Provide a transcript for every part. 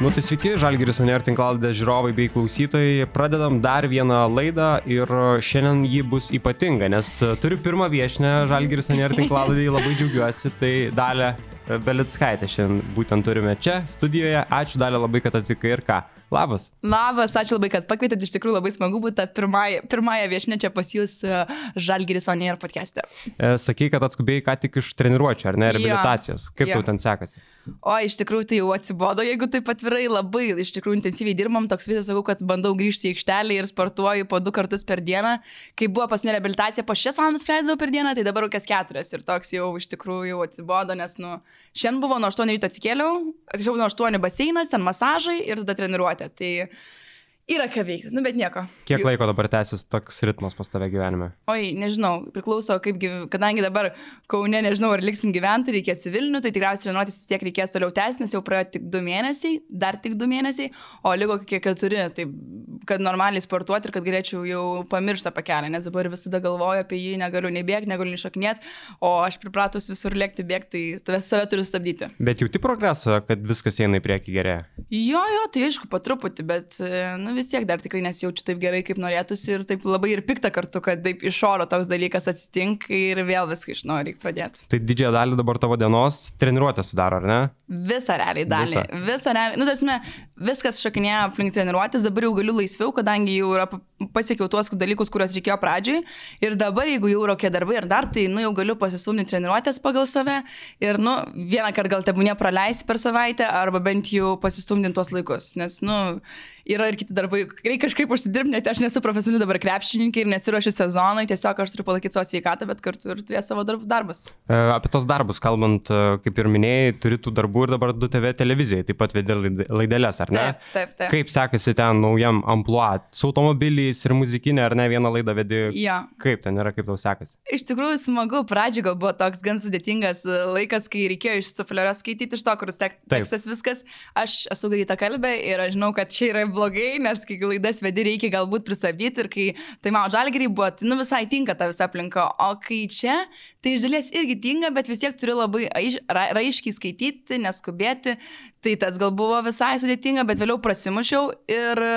Nu tai sveiki, Žalgiris Aner tinklaladė žiūrovai bei klausytojai. Pradedam dar vieną laidą ir šiandien ji bus ypatinga, nes turiu pirmą viešinę Žalgiris Aner tinklaladė, labai džiaugiuosi. Tai dalė Belickaitė šiandien būtent turime čia studijoje. Ačiū dalė labai, kad atvykai ir ką. Labas. Labas, ačiū labai, kad pakvietėte, iš tikrųjų labai smagu būti pirmąją, pirmąją viešinę čia pas jūs e, Žalgiris Onė ir podcast'e. E, sakai, kad atskubėjai ką tik iš treniruočio, ar ne, reabilitacijos. Kaip ja. tau ten sekasi? O iš tikrųjų tai jau atsibodo, jeigu taip atvirai labai, iš tikrųjų intensyviai dirbam, toks visas sakau, kad bandau grįžti į aikštelę ir sportuoju po du kartus per dieną. Kai buvo paskutinė reabilitacija, po šias valandas praleidau per dieną, tai dabar kokias keturias ir toks jau iš tikrųjų jau atsibodo, nes, nu, šiandien buvo nuo 8 ryto atsikėliau, atsiprašau, nuo 8 baseinas, ten masažai ir tada treniruotė. Tai yra ką veikti, nu bet nieko. Kiek laiko dabar tęsis toks ritmas pas tave gyvenime? Oi, nežinau, priklauso, kaip, kadangi dabar Kaune, nežinau, ar liksim gyventi, reikės į Vilnių, tai tikriausiai treniruotis vis tiek reikės toliau tęsti, nes jau praėjo tik du mėnesiai, dar tik du mėnesiai, o liko kokie keturi, tai kad normaliai sportuoti ir kad galėčiau jau pamiršti apie kelią, nes dabar visada galvoju apie jį, negaliu nei bėgti, negaliu nei šokinėti, o aš pripratus visur lėkti bėgti, tai tave save turiu stabdyti. Bet jauti progresą, kad viskas eina į priekį gerėja? Jo, jo, tai aišku, po truputį, bet, nu vis tiek dar tikrai nesijaučiu taip gerai, kaip norėtųsi ir taip labai ir pikta kartu, kad taip iš oro toks dalykas atsitinka ir vėl viską iš naujo reikia pradėti. Tai didžiąją dalį dabar tavo dienos treniruotę sudaro, ar ne? Visą realiai dalį. Visą, Visą realiai. Nu, tarsi, viskas šokinėja aplink treniruotės, dabar jau galiu laisviau, kadangi jau yra pasiekiau tuos dalykus, kuriuos reikėjo pradžioj. Ir dabar, jeigu jau yra kokie darbai ir dar, tai, nu, jau galiu pasisumti treniruotės pagal save. Ir, nu, vieną kartą gal tebūnė praleisi per savaitę, arba bent jau pasistumdinti tuos laikus. Nes, nu, yra ir kiti darbai. Reikia kažkaip užsidirbti, net aš nesu profesionali dabar krepšininkė ir nesiuošiu sezonui, tiesiog aš turiu palaikyti savo sveikatą, bet kartu ir turėti savo darbus. E, apie tos darbus kalbant, e, kaip ir minėjai, turi tų darbų ir dabar 2TV televizijai, taip pat vedė laidelės, ar ne? Taip, taip, taip. Kaip sekasi ten naujam ampluo, su automobiliais ir muzikinė, ar ne vieną laidą vedė? Ja. Kaip ten yra, kaip tau sekasi? Iš tikrųjų smagu, pradžioje gal buvo toks gan sudėtingas e, laikas, kai reikėjo iš suflerio skaityti iš to, kur tek, tekstas viskas. Aš esu greita kalbė ir aš žinau, kad čia yra blogai, nes kai laidas vedi reikia galbūt pristabdyti ir kai tai mano žalgeriai buvo, tai nu visai tinka ta visa aplinka, o kai čia, tai iš dalies irgi tinka, bet vis tiek turi labai aiš, ra, raiškiai skaityti, neskubėti. Tai tas gal buvo visai sudėtinga, bet vėliau prasimušiau ir e,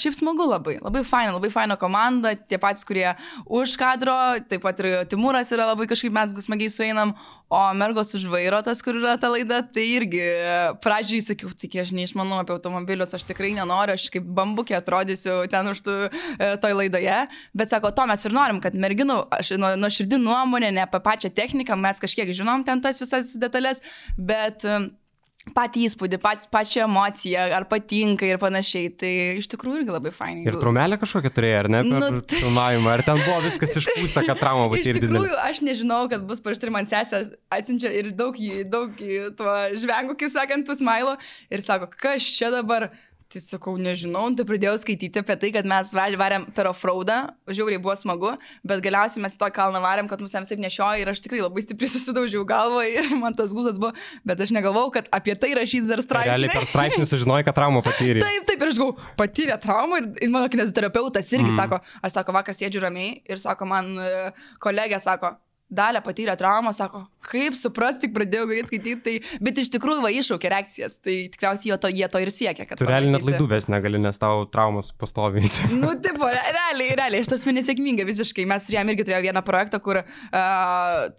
šiaip smagu labai. Labai faina, labai faina komanda, tie patys, kurie už kadro, taip pat ir Timūras yra labai kažkaip mes smagiai sueinam, o mergos už vairo tas, kur yra ta laida, tai irgi e, pradžiai sakiau, tik aš neišmanau apie automobilius, aš tikrai nenoriu, aš kaip bambukė atrodysiu ten už tų e, toj laidoje, bet sako, to mes ir norim, kad merginų, aš nuo, nuo širdį nuomonė, ne apie pačią techniką, mes kažkiek žinom ten tas visas detalės, bet patį įspūdį, pat, pačią emociją, ar patinka ir panašiai. Tai iš tikrųjų irgi labai fainai. Ir trumelę kažkokią turėjai, ar ne, per nu, tai... filmavimą, ar ten buvo viskas išpūsta, kad trauma patyrė. Iš tikrųjų, didelį. aš nežinau, kad bus prieš tai man sesė atsiunčia ir daug, daug tuo žvengų, kaip sakant, tų smailo ir sako, kas čia dabar Tai sakau, nežinau, tai pradėjau skaityti apie tai, kad mes varėm per offroadą, žiauriai buvo smagu, bet galiausiai mes to kalną varėm, kad mūsų taip nešiojo ir aš tikrai labai stipriai susidaužiau galvą ir man tas gūzas buvo, bet aš negalvojau, kad apie tai rašys dar straipsnį. Realiai per straipsnį sužinojai, kad traumą patyrė. taip, taip, ir aš galvoju, patyrė traumą ir, mano kineziterapeutas irgi mm. sako, aš sako, vakar sėdžiu ramiai ir sako, man e, kolegė sako, dalę patyrė traumą, sako, kaip suprast, tik pradėjau greit skaityti, tai, bet iš tikrųjų va iššaukė reakcijas, tai tikriausiai to, jie to ir siekia. Tu realiai net laidų ves negali, nes tau traumas pastoviai. nu, taip, realiai, realiai, aš tarsi nesėkminga visiškai, mes turėjome irgi turėjome vieną projektą, kur uh,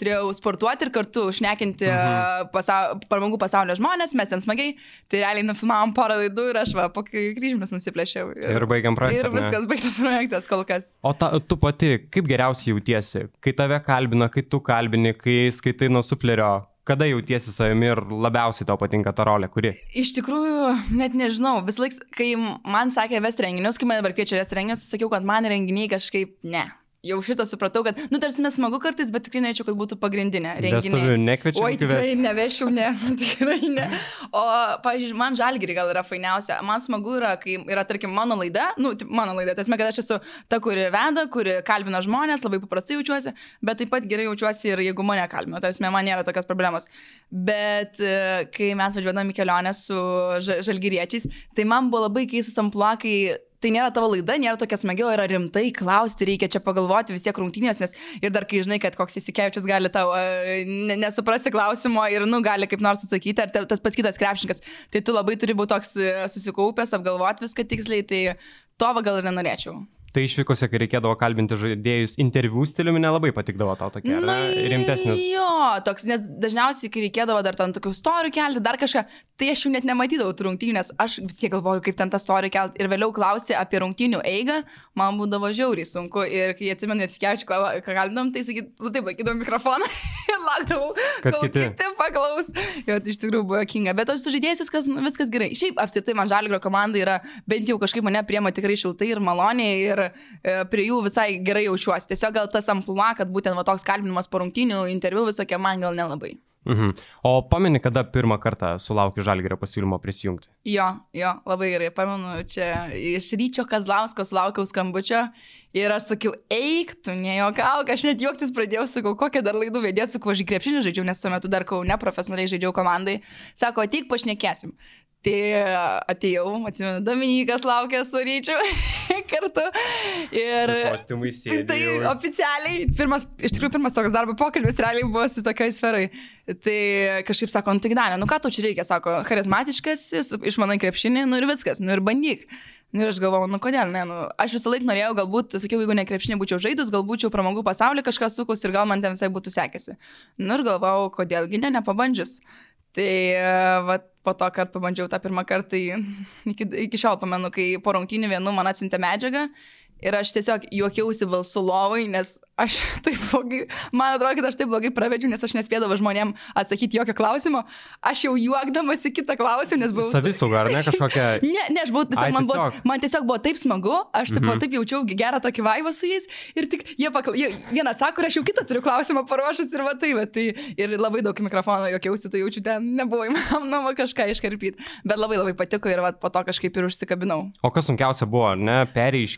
turėjau sportuoti ir kartu užnekinti mhm. pasau, pramogų pasaulio žmonės, mes ten smagiai, tai realiai nufilmavom porą laidų ir aš va, po kryžmis nusiplėšiau. Ir, ir baigiam projektą. Ir viskas baigtas projektas kol kas. O ta, tu pati, kaip geriausiai jautiesi, kai tave kalbina, kai tu kalbini, kai skaitai nuo suflerio, kada jautiesi savimi ir labiausiai tau patinka ta rolė, kuri? Iš tikrųjų, net nežinau. Vis laik, kai man sakė vest renginius, kai mane dabar kviečia vest renginius, sakiau, kad man renginiai kažkaip ne jau šitą supratau, kad, nu, tarsi nesmagu kartais, bet tikrai norėčiau, kad būtų pagrindinė renginė. Vestuvių nekviečiu. Oi, tikrai nevešiau, ne, tikrai ne. O, pavyzdžiui, man žalgiri gal yra fainiausia. Man smagu yra, kai yra, tarkim, mano laida, nu, mano laida, tas mes, kad aš esu ta, kuri veda, kuri kalbina žmonės, labai paprastai jaučiuosi, bet taip pat gerai jaučiuosi ir jeigu mane kalbina, tas man nėra tokios problemos. Bet e, kai mes važiuodami kelionę su žalgiriečiais, tai man buvo labai keistas ampluo, kai tai nėra tavo laida, nėra tokia smagiau, yra rimtai klausti, reikia čia pagalvoti vis tiek rungtynės, nes ir dar kai žinai, kad koks įsikevičius gali tau uh, nesuprasti klausimo ir, nu, gali kaip nors atsakyti, ar tas pats kitas krepšininkas, tai tu labai turi būti toks e, susikaupęs, apgalvoti viską tiksliai, tai to gal ir nenorėčiau. Tai išvykose, kai reikėdavo kalbinti žaidėjus interviu stiliumi, nelabai patikdavo tau tokie, Na, rimtesnis. Jo, toks, nes dažniausiai, kai reikėdavo dar ten tokių storių kelti, dar kažką, tai aš jau net nematydavau rungtynių, nes aš vis tiek galvoju, kaip ten tą storių kelti. Ir vėliau klausė apie rungtynių eigą, man būdavo žiauriai sunku. Ir kai atsimenu, atsikiaučiu, ką kalbinam, tai sakyt, nu taip, laikydavau mikrofoną ir laukdavau, kad kiti. kiti paklaus. Jo, tai iš tikrųjų buvo kinga. Bet aš su žaidėjais viskas, viskas gerai. Šiaip apskritai man žalgrio komanda yra bent jau kažkaip mane priema tikrai šiltai ir maloniai. Ir ir e, prie jų visai gerai jaučiuosi. Tiesiog gal tas amplua, kad būtent va, toks kalbinimas po rungtinių interviu visokie man gal nelabai. Mhm. O pameni, kada pirmą kartą sulaukė Žalgerio pasiūlymo prisijungti? Jo, jo, labai gerai, pamenu, čia iš ryčio Kazlausko sulaukiau skambučio ir aš sakiau, eik, tu nejuokauk, aš net juoktis pradėjau, sakau, kokią dar laidų vedėsiu, su kuo aš krepšinį žaidžiau, nes tuo metu dar kau neprofesionaliai žaidžiau komandai. Sako, ateik pašnekėsim. Tai atėjau, atsimenu, Dominikas laukė su ryčiu kartu. Ir... Kostiumai sėdi. Tai, tai oficialiai, pirmas, iš tikrųjų, pirmas toks darbo pokalbis realiai buvo su tokiai sferai. Tai kažkaip sako, nu tai Danė, nu ką tu čia reikia, sako, charizmatiškas, išmanai krepšinį, nu ir viskas, nu ir bandyk. Nu, ir aš galvoju, nu kodėl, ne, nu, aš visą laiką norėjau, galbūt, sakiau, jeigu ne krepšinį būčiau žaidus, galbūt būčiau pramogų pasaulyje kažką sukus ir gal man ten visai būtų sekėsi. Nu ir galvojau, kodėlgi ne, nepabandžius. Tai va, po to, kad pabandžiau tą pirmą kartą, tai iki, iki šiol pamenu, kai po rungtynių vienu man atsiuntė medžiagą ir aš tiesiog juokiausi balsu lovai, nes aš taip blogai, man atrodo, kad aš taip blogai pravedžiu, nes aš nespėdavau žmonėm atsakyti jokio klausimo, aš jau juokdamas į kitą klausimą, nes buvau... Savisauga, ar ne kažkokia... ne, ne, aš buvau, tiesiog, Ai, man, tiesiog. Buvo, man tiesiog buvo taip smagu, aš taip, mhm. taip jaučiau gerą tokį vaivą su jais ir tik jie, pakla... jie vieną atsako ir aš jau kitą turiu klausimą paruošęs ir va tai, va tai ir labai daug mikrofono juokiausi, tai jaučiu ten nebuvo įmanoma kažką iškarpyti, bet labai labai patiko ir va, po to kažkaip ir užsikabinau. O kas sunkiausia buvo, ne, perėjai iš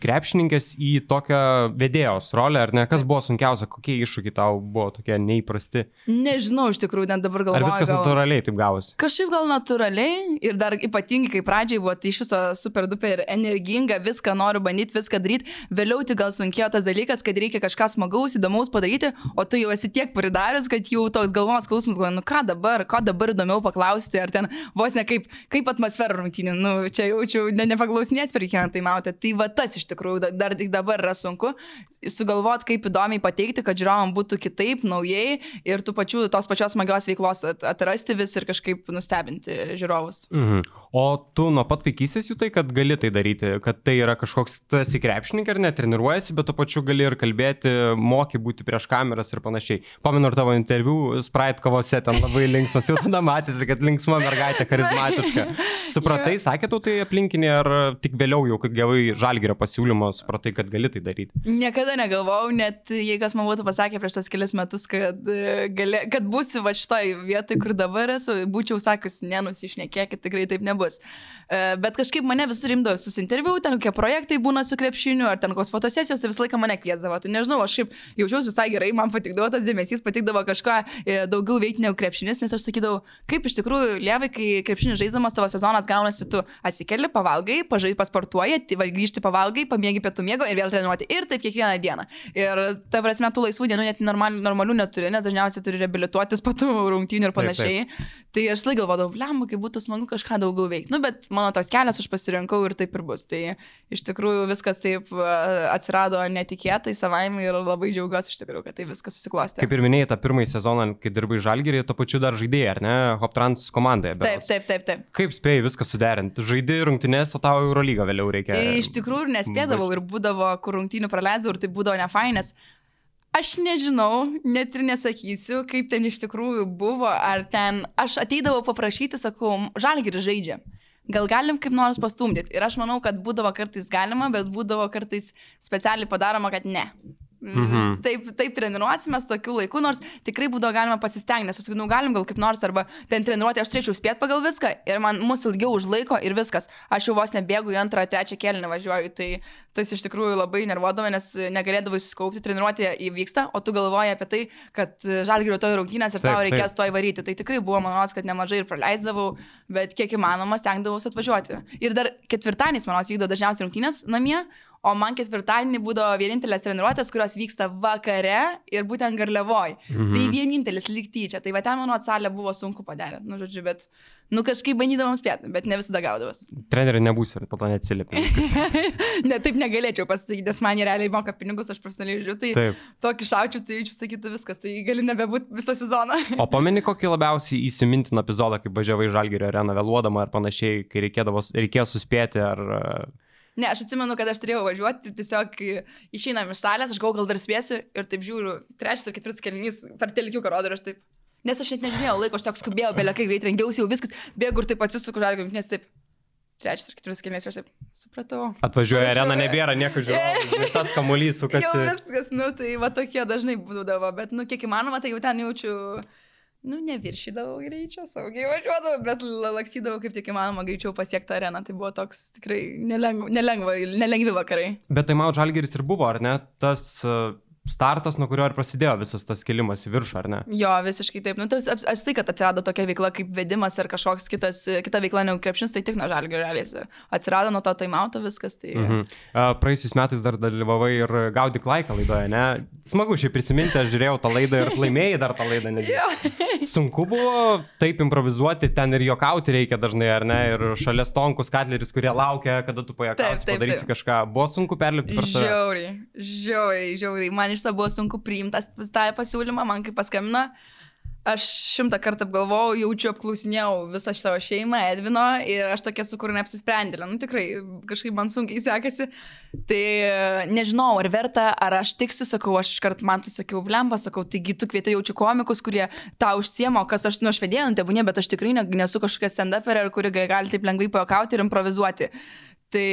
krepšininkės į tokią vedėjos rolę, ar ne, kas buvo sunkiausia, kokie iššūkiai tau buvo tokie neįprasti? Nežinau, iš tikrųjų, net dabar galvoju. Ar viskas gal... natūraliai taip gavosi? Kažkaip gal natūraliai ir dar ypatingai, kai pradžiai buvo tai iš viso super duper energinga, viską noriu bandyti, viską daryti, vėliau tik gal sunkėjo tas dalykas, kad reikia kažką smagaus, įdomaus padaryti, o tu jau esi tiek pridaręs, kad jau toks galvos skausmas, galvoju, nu ką dabar, ko dabar įdomiau paklausti, ar ten vos ne kaip, kaip atmosfera rungtynė, nu čia jaučiu, ne, nepaklausinės per kiekvieną tai matė. Tai va tas iš tikrųjų dar tik dabar yra sunku sugalvot, kaip įdomiai pateikti, kad žiūrovam būtų kitaip, naujai ir tų pačių, tos pačios smagios veiklos atrasti vis ir kažkaip nustebinti žiūrovus. Mhm. O tu nuo pat vaikystės jų tai, kad gali tai daryti, kad tai yra kažkoks, tu esi krepšininkas ar netreniruojasi, bet tu pačiu gali ir kalbėti, moki būti prieš kameras ir panašiai. Pamenu ir tavo interviu Sprite kavose ten labai linksmas, jau tada matėsi, kad linksma mergaitė, charizmatiška. Supratai, sakė tau tai aplinkinė ar tik vėliau jau, kai gavai žalgerio pasiūlymą, supratai, kad gali tai daryti? Niekada negalvojau, net jei kas man būtų pasakę prieš tos kelias metus, kad, e, gali, kad būsiu va šitoj vietoj, kur dabar esu, būčiau sakius, nenusišnekėkit, tikrai taip nebūtų bus. E, bet kažkaip mane visur rimdavo susinterviu, ten kokie projektai būna su krepšiniu, ar ten kokios fotosesijos, tai visą laiką mane kviesdavo. Tai nežinau, aš šiaip jaučiausi visai gerai, man patikdavo tas dėmesys, patikdavo kažką e, daugiau veikti negu krepšinis, nes aš sakydavau, kaip iš tikrųjų, lievai, kai krepšinis žaidžiamas tavo sezonas gaunasi, tu atsikeli, pavalgai, pažai, pasportuoji, tai grįžti pavalgai, pamėgi pietų miego ir vėl treniruoti. Ir taip kiekvieną dieną. Ir ta prasme, tų laisvų dienų net normal, normalių neturi, nes dažniausiai turi reabilituotis po tų rungtynių ir panašiai. Taip, taip. Tai aš laikau galvodavau, lemma, kaip būtų smagu kažką daugiau veikti. Nu, bet mano tos kelias aš pasirinkau ir taip ir bus. Tai iš tikrųjų viskas taip atsirado netikėtai savaime ir labai džiaugiuosi iš tikrųjų, kad tai viskas susiklostė. Kaip ir minėjai, tą pirmąjį sezoną, kai dirbai žalgerį, to pačiu dar žaidėjai, ar ne, Hoptrans komandoje. Taip, taip, taip, taip. Kaip spėjai viską suderinti? Žaidai rungtynės, o tau Eurolyga vėliau reikia. Tai iš tikrųjų nespėdavau ir būdavo, kur rungtynių praleidžiau ir tai būdavo nefainės. Aš nežinau, net ir nesakysiu, kaip ten iš tikrųjų buvo, ar ten aš ateidavau paprašyti, sakau, žalgirį žaidžia. Gal galim kaip nors pastumdyti. Ir aš manau, kad būdavo kartais galima, bet būdavo kartais specialiai padaroma, kad ne. Mhm. Taip, taip treniruosimės tokiu laiku, nors tikrai būdavo galima pasistengti, nes aš sakiau, nu galim gal kaip nors, arba ten treniruoti aš turėčiau spėti pagal viską ir man mus ilgiau užlaiko ir viskas. Aš jau vos nebėgu į antrą, trečią kėlinį važiuoju, tai tas iš tikrųjų labai nervuodavo, nes negalėdavai suskaupti, treniruotė įvyksta, o tu galvoji apie tai, kad žalgirio to rungtynės ir taip, tau reikės to įvaryti. Tai tikrai buvo manos, kad nemažai ir praleisdavau, bet kiek įmanoma stengdavausi atvažiuoti. Ir dar ketvirtadienį manos vykdo dažniausiai rungtynės namie, O man ketvirtadienį būdavo vienintelės treniruotės, kurios vyksta vakare ir būtent garliavoj. Mhm. Tai vienintelis lygtyčia. Tai va ten mano atsalė buvo sunku padaryti. Nu, žodžiu, bet, nu, kažkaip bandydavom spėti, bet ne visada gaudavas. Treneriai nebūsiu ir po to neatsiliepia. ne, taip negalėčiau pasakyti, nes man jie realiai moka pinigus, aš profesionaliai žiūriu, tai Taip. tokį šaučiu, tai jaučiu sakyti viskas, tai gali nebebūti visą sezoną. o pameni kokį labiausiai įsimintiną epizodą, kai važiavai žalgerio areną vėluodama ar panašiai, kai reikėjo suspėti ar... Ne, aš atsimenu, kad aš turėjau važiuoti ir tiesiog išeinam iš salės, aš galvoju, gal dar spėsiu ir taip žiūriu, trečias ar ketvirtas kelnys per telkiuką rodo ir aš taip. Nes aš net nežinojau laiko, aš tiesiog skubėjau, belėkai greit rengiausi, jau viskas, bėgu ir taip atsisuku žalgiu, nes taip. Trečias ar ketvirtas kelnys, aš taip supratau. Atvažiuoja arena, nebėra nieko žiūrovų, tas kamuolys sukasi. Jau viskas, nu tai va tokie dažnai būdavo, bet nu kiek įmanoma, tai jau ten jaučiu nu, neviršydavau greičio, saugiai važiuodavau, bet laksydavau kaip tik įmanoma greičiau pasiekti areną. Tai buvo toks tikrai nelengva, nelengva, nelengvi vakarai. Bet tai Mau Žalgeris ir buvo, ar ne? Tas uh startas, nuo kurio ir prasidėjo visas tas kelimas į viršų, ar ne? Jo, visiškai taip. Nu, tai apstai, kad atsirado tokia veikla kaip vedimas ar kažkoks kitas, kita veikla negu krepšinis, tai tik nuo žalgių realiai. Atsirado nuo to taimauto viskas. Tai... Mhm. Praėjusiais metais dar dalyvavai ir Gaudik laiką laidoje, ne? Smagu šiaip prisiminti, aš žiūrėjau tą laidą ir laimėjai dar tą laidą. Sunku buvo taip improvizuoti, ten ir jokauti reikia dažnai, ar ne? Ir šalia stonkus katleris, kurie laukia, kada tu pajakausi, padarysi kažką. Buvo sunku perlipti per save. Žiauriai, žiauriai, žiauriai. Man man iš to buvo sunku priimti tą pasiūlymą, man kaip paskambino. Aš šimtą kartą apgalvojau, jaučiu, apklausinėjau visą savo šeimą, Edvino ir aš tokia su kur neapsisprendėlė. Nu tikrai, kažkaip man sunkiai sekasi. Tai nežinau, ar verta, ar aš tiksiu, sakau, aš iškart man tu sakiau, blemba, sakau, taigi tu kvietai jaučiu komikus, kurie tą užsiemo, kas aš, nu aš vedėjau, tėvūnė, bet aš tikrai nesu kažkokia stand-uperė, kuri gali taip lengvai pajakauti ir improvizuoti. Tai,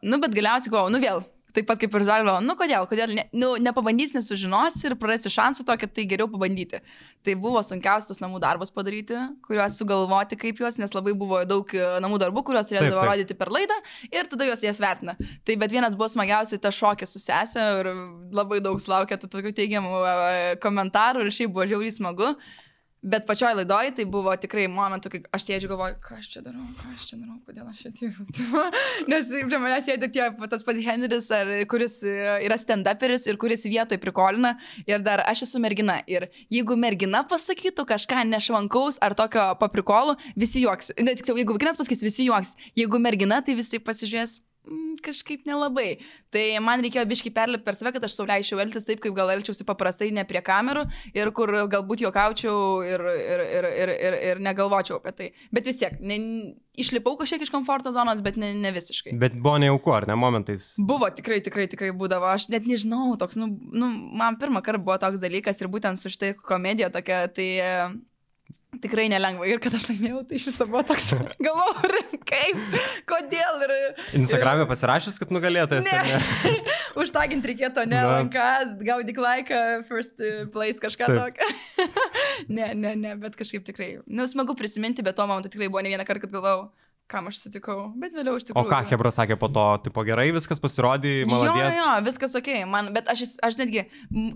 nu, bet galiausiai galvoju, nu vėl, Taip pat kaip ir Žalvo, nu kodėl, kodėl, ne, nu, nepabandys, nesužinos ir prarasi šansą tokį, tai geriau pabandyti. Tai buvo sunkiausias namų darbas padaryti, kuriuos sugalvoti kaip juos, nes labai buvo daug e, namų darbų, kuriuos turėdavo rodyti per laidą ir tada juos jas vertina. Tai bet vienas buvo smagiausiai ta šokė su sesė ir labai daug sulaukė tų tokių teigiamų e, komentarų ir šiaip buvo žiauriai smagu. Bet pačioj laidoj tai buvo tikrai momentų, kai aš sėdžiu galvoju, ką aš čia darau, ką aš čia darau, kodėl aš čia dirbu. Nes prie manęs sėdi tie, tas pats Henris, ar, kuris yra stand-uperis ir kuris vietoj prikolina. Ir dar aš esu mergina. Ir jeigu mergina pasakytų kažką nešvankaus ar tokio paprikolų, visi juoks. Ne, tiksliau, jeigu vaikinas pasakys, visi juoks. Jeigu mergina, tai visi pasižiūrės kažkaip nelabai. Tai man reikėjo biškai perlipti per save, kad aš sauliaičiau elgtis taip, kaip gal elgčiausi paprastai, ne prie kamerų ir kur galbūt juokaučiau ir, ir, ir, ir, ir, ir negalvočiau apie tai. Bet vis tiek, ne, išlipau kažkiek iš komforto zonos, bet ne, ne visiškai. Bet buvo nejauku, ar ne momentais? Buvo, tikrai, tikrai, tikrai būdavo. Aš net nežinau, toks, nu, nu man pirmą kartą buvo toks dalykas ir būtent su štai komedija tokia, tai tikrai nelengva. Ir kad aš laimėjau, tai iš viso buvo toks, galvoju, kaip, kodėl. Ir, Instagram'e pasirašęs, kad nugalėtojas. Ne. ne? Užtagint reikėtų, ne, lanka, gaudyk laiką, first place kažką tokio. ne, ne, ne, bet kažkaip tikrai. Nu, smagu prisiminti, bet tuo momentu tikrai buvo ne vieną kartą, kad galvojau kam aš sutikau, bet vėliau iš tikrųjų. O ką Hebra sakė po to, tipo gerai, viskas pasirodė, maladės. Jo, jo, viskas ok, man, bet aš, aš netgi,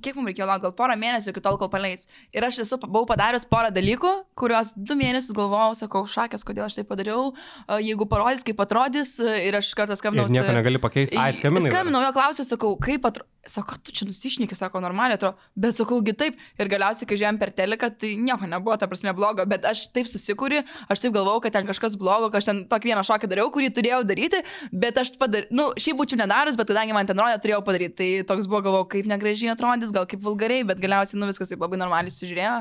kiek mums reikėjo laukti, gal porą mėnesių iki tol, kol paleis. Ir aš esu, buvau padaręs porą dalykų, kuriuos du mėnesius galvojau, sakau, šakės, kodėl aš tai padariau, jeigu parodys, kaip atrodys, ir aš kartą skambinau. Ir nieko negali pakeisti, ai, skambinau. Skambinau, jo klausiu, sakau, kaip atrodys. Sako, tu čia nusišneki, sako, normaliai atrodo, bet sakau, gi taip. Ir galiausiai, kai žiūrėjom per teleką, tai nieko nebuvo, ta prasme, blogo, bet aš taip susikūriu, aš taip galvojau, kad ten kažkas blogo, kad aš ten tokį vieną šokį dariau, kurį turėjau daryti, bet aš padariau, nu, šiaip būčiau nedaręs, bet kadangi man ten rodė, turėjau padaryti. Tai toks buvo, galvojau, kaip negražiai atrodys, gal kaip vulgariai, bet galiausiai, nu, viskas taip labai normaliai sužiūrėjo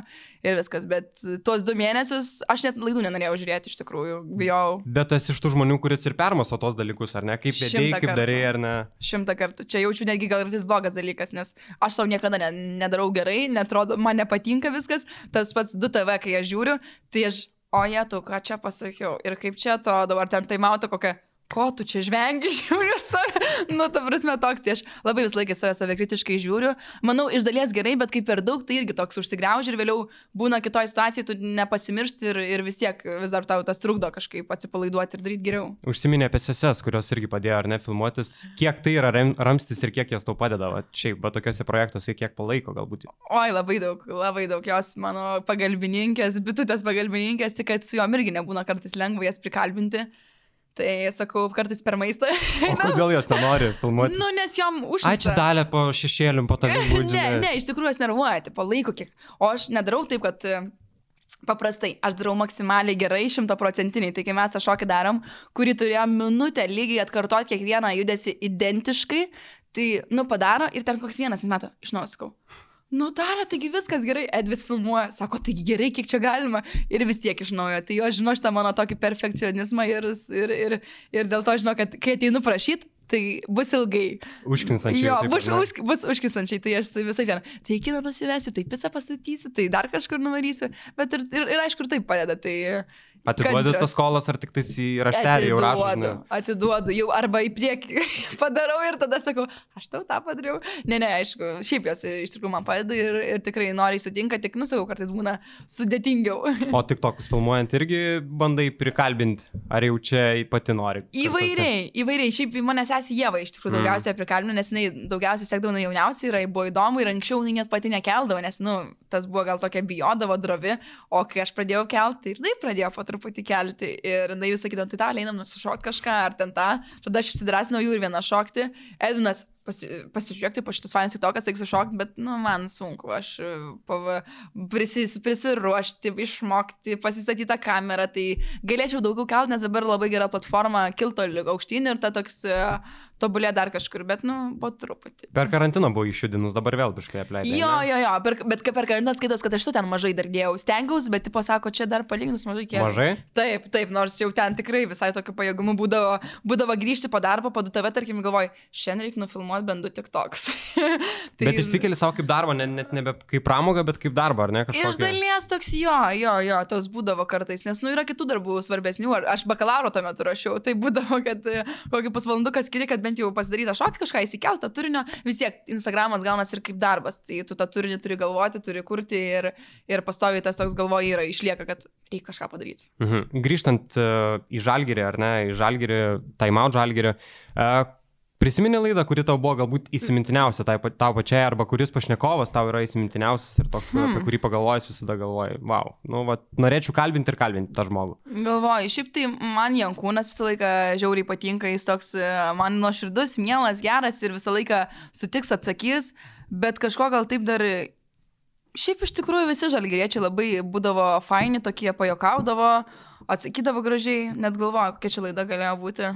ir viskas. Bet tuos du mėnesius aš net laidų nenorėjau žiūrėti, iš tikrųjų, bijau. Bet esi iš tų žmonių, kuris ir permasto tos dalykus, ar ne? Kaip vedėjai, kaip darai, ar ne? Šimtą kartų. Čia jaučiu netgi gal ir tas blogas dalykas, nes aš savo niekada ne, nedarau gerai, netrodo, man nepatinka viskas. Tas pats 2TV, kai aš žiūriu, tai aš o jie tu, ką čia pasakiau? Ir kaip čia atrodo, ar ten tai mato kokią ko tu čia žvengi, žiūriu save. Nu, ta prasme, toks, tai aš labai vis laikai save, save kritiškai žiūriu. Manau, iš dalies gerai, bet kaip per daug, tai irgi toks užsigrauži ir vėliau būna kitoje situacijoje, tu nepasimiršti ir, ir vis tiek vis dar tau tas trukdo kažkaip atsipalaiduoti ir daryti geriau. Užsiminė apie seses, kurios irgi padėjo ar ne filmuotis. Kiek tai yra ramstis ir kiek jos tau padeda, va, šiaip, bet tokiuose projektuose kiek palaiko galbūt? Oi, labai daug, labai daug. Jos mano pagalbininkės, bitutės pagalbininkės, tik kad su juom irgi nebūna kartais lengva jas prikalbinti. Tai sakau, kartais per maistą. O kodėl jos nenori filmuoti? Nu, nes jom užsienio. Ai, čia dalė po šešėlim, po tavim būdžiu. ne, ne, iš tikrųjų jos nervuoja, tipo laiko kiek. O aš nedarau taip, kad e, Paprastai, aš darau maksimaliai gerai, šimtaprocentiniai, tai kai mes tą šokį darom, kurį turėjom minutę lygiai atkartoti kiekvieną judesi identiškai, tai, nu, padaro ir ten koks vienas metų, iš naujo sakau. Nu, darė, taigi viskas gerai, Edvis filmuoja, sako, taigi gerai, kiek čia galima ir vis tiek iš naujo. Tai jo žino šitą mano tokį perfekcionizmą ir, ir, ir, ir dėl to žino, kad kai ateinu prašyti, tai bus ilgai. Užkinsančiai. Jo, bus, už, bus užkinsančiai, tai aš visai ten. Tai kitą nusivesiu, tai pizzą pastatysiu, tai dar kažkur nuvarysiu, bet ir, ir, ir aišku, ir tai padeda. Tai, Atiduodi tas skolas ar tik tais į raštelį jau rašau? Atiduodu, jau arba į priekį padarau ir tada sakau, aš tau tą padariau. Ne, ne, aišku, šiaip jos iš tikrųjų man padeda ir, ir tikrai noriai sutinka, tik nusakau, kartais būna sudėtingiau. O tik tokius filmuojant irgi bandai prikalbinti, ar jau čia pati nori? Įvairiai, įvairiai. Šiaip mane sesi Jėva iš tikrųjų daugiausiai mm. prikalbino, nes jinai daugiausiai sekdavo nuo jauniausiai ir buvo įdomu ir anksčiau jinai net pati nekeldavo, nes, nu, tas buvo gal tokia bijodavo drovi, o kai aš pradėjau kelti, tai ir tai pradėjo po truputį kelti. Ir jinai vis sakydavo, tai tau einam nusišokti kažką ar ten tą. Tada aš įsidrasnau jų ir vieną šokti. Edvinas pasi, pasižiūrėti po šitas fainas tiktokas, reikia sušokti, bet, nu, man sunku, aš pava, prisis, prisiruošti, išmokti, pasistatyti tą kamerą, tai galėčiau daugiau kelti, nes dabar labai gera platforma kilto aukštyn ir ta toks uh, tobulė dar kažkur, bet, nu, po truputį. Per karantiną buvo išjudinus, dabar vėl biškai apleidai. Jo, ne? jo, jo, per, bet per karantiną skaitos, kad aš tu ten mažai dar dėjau, stengiausi, bet, tipo, sako, čia dar palyginus mažai kiek. Mažai? Taip, taip, nors jau ten tikrai visai tokiu pajėgumu būdavo, būdavo grįžti po darbo, po du tave, tarkim, galvoj, šiandien reikia nufilmuoti bent du tik toks. tai... Bet išsikeli savo kaip darbą, ne, net nebe kaip pramogą, bet kaip darbą, ar ne? Kažkokį... Iš dalies toks jo, jo, jo, tos būdavo kartais, nes, nu, yra kitų darbų svarbesnių, aš bakalauro tuo metu rašiau, tai būdavo, kad kokį pusvalanduką skiri, kad bent jau pasidaryta šokį kažką įsikeltą turinio, vis tiek Instagramas gaunas ir kaip darbas, tai tu tą turinį turi galvoti, turi kurti ir, ir pastoviai tas toks galvoje yra, išlieka, kad reikia kažką padaryti. Mhm. Grįžtant uh, į žalgerį, ar ne, į žalgerį, time out žalgerį, uh, Prisimeni laidą, kuri tau buvo galbūt įsimintiniausia tai, tau pačiai, arba kuris pašnekovas tau yra įsimintiniausias ir toks, hmm. apie kurį pagalvojus visada galvoji, wow, nu, va, norėčiau kalbinti ir kalbinti tą žmogų. Galvoju, šiaip tai man Jankūnas visą laiką žiauriai patinka, jis toks man nuoširdus, mielas, geras ir visą laiką sutiks atsakys, bet kažko gal taip dar Šiaip iš tikrųjų visi žalgeriečiai labai būdavo faini, tokie pajokaudavo, atsakydavo gražiai, net galvoju, kokia čia laida galėjo būti.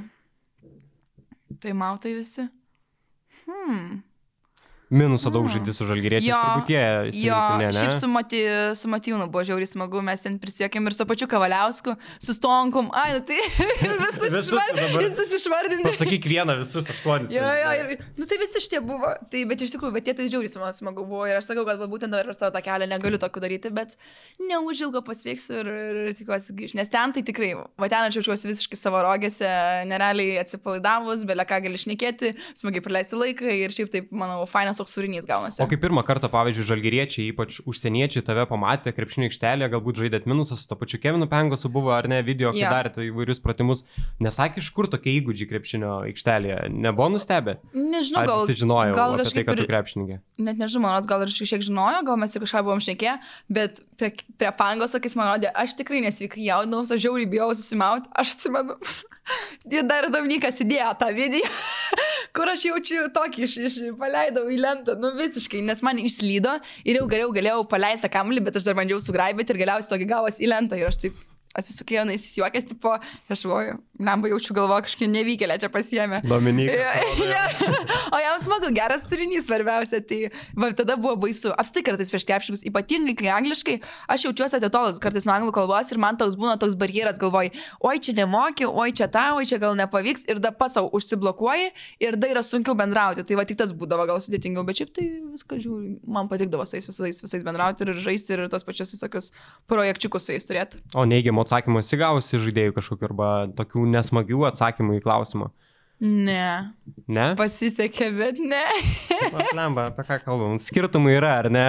Tai mautai visi. Hmm. Minusą daug mm. žaidži su žalgyriečiais, turbūt jie. Jo, ne, ne? šiaip su, Mati, su Matijūnu buvo žiauriai smagu, mes ten prisiekėm ir su pačiu Kavaliausku, su Stonkum, ai, nu tai visus, visus, išvard, visus išvardinti. Pasakyk vieną, visus aštuonis. Jo, jo, ir, nu tai visi šitie buvo, tai, bet iš tikrųjų, bet jie tai žiauriai smagu buvo ir aš sakau, kad būtent dabar savo tą kelią negaliu tokių daryti, bet neužilgo pasveiksiu ir, ir tikiuosi grįžti, nes ten tai tikrai, va ten aš jaučiuosi visiškai savo rogėse, nerealiai atsipalaidavus, belė ką gali šnekėti, smagiai praleisti laiką ir šiaip taip, manau, fainas toks turinys gaunasi. O kai pirmą kartą, pavyzdžiui, žalgeriečiai, ypač užsieniečiai tave pamatė krepšinio aikštelėje, galbūt žaidėt minusas su to pačiu Kevinu Pengosu buvo ar ne video, kai ja. darėte įvairius pratimus, nesakė, iš kur tokie įgūdžiai krepšinio aikštelėje, nebuvo nustebę? Nežinau, gal visi žinojo gal apie tai, kad tu krepšininkė. Net nežinau, manos gal ir šiek tiek žinojo, gal mes ir kažką buvom šnekėję, bet prie, prie Pangoso, kai jis man rodė, aš tikrai nesveikai jaudinau, aš žiauriai bijau susimauti, aš atsimenu. Ir dar Dominikas įdėjo tą video, kur aš jaučiu tokį iš, iš paleidau į lentą, nu visiškai, nes man išslydo ir jau geriau galėjau paleisti kamuolį, bet aš dar bandžiau sugraibyti ir galiausiai tokį gavosi į lentą ir aš taip atsisukėjo, na, jis juokės, tipo, aš voju, lemba jaučiu galvo, kažkokia nevykėlė čia pasiemė. Dominikas. Ja, ja. o jam smagu, geras turinys svarbiausia, tai va, tada buvo baisu. Apstai kartais prieš krepšininkus, ypatingai kai angliškai, aš jaučiuosi atitolus kartais nuo anglų kalbos ir man toks būna toks barjeras, galvoj, oi čia nemoki, oi čia tą, oi čia gal nepavyks ir da pasau užsiblokuoji ir da yra sunkiau bendrauti. Tai va tik tas būdavo gal sudėtingiau, bet šiaip tai viską žiūriu, man patikdavo su jais visais, visais bendrauti ir žaisti ir tos pačius visokius projekčiukus su jais turėti. O neigiamo neigiamų atsakymų esi gavusi žaidėjų kažkokiu arba tokių nesmagių atsakymų į klausimą? Ne. Ne? Pasisekė, bet ne. Lemba, apie ką kalbam? Skirtumai yra, ar ne?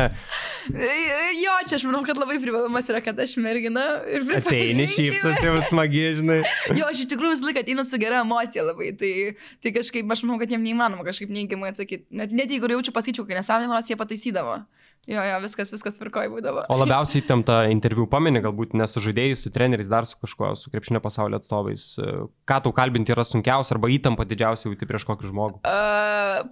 Jo, čia aš manau, kad labai privalumas yra, kad aš mergina ir Ateini šypsas jau smagiai, žinai. Jo, aš iš tikrųjų visą laiką ateinu su gera emocija labai, tai, tai kažkaip aš manau, kad jiem neįmanoma kažkaip neigiamai atsakyti. Net, net jeigu jaučiu pasakyčiau, kai nesąmonė, manas jie pataisydavo. Jo, jo, viskas, viskas tvarkoji būdavo. O labiausiai įtemptą interviu pameni, galbūt ne su treneriais, dar su kažkuo, su krepšinio pasaulio atstovais. Ką tau kalbinti yra sunkiausia arba įtampa didžiausia jauti prieš kokį žmogų? Uh,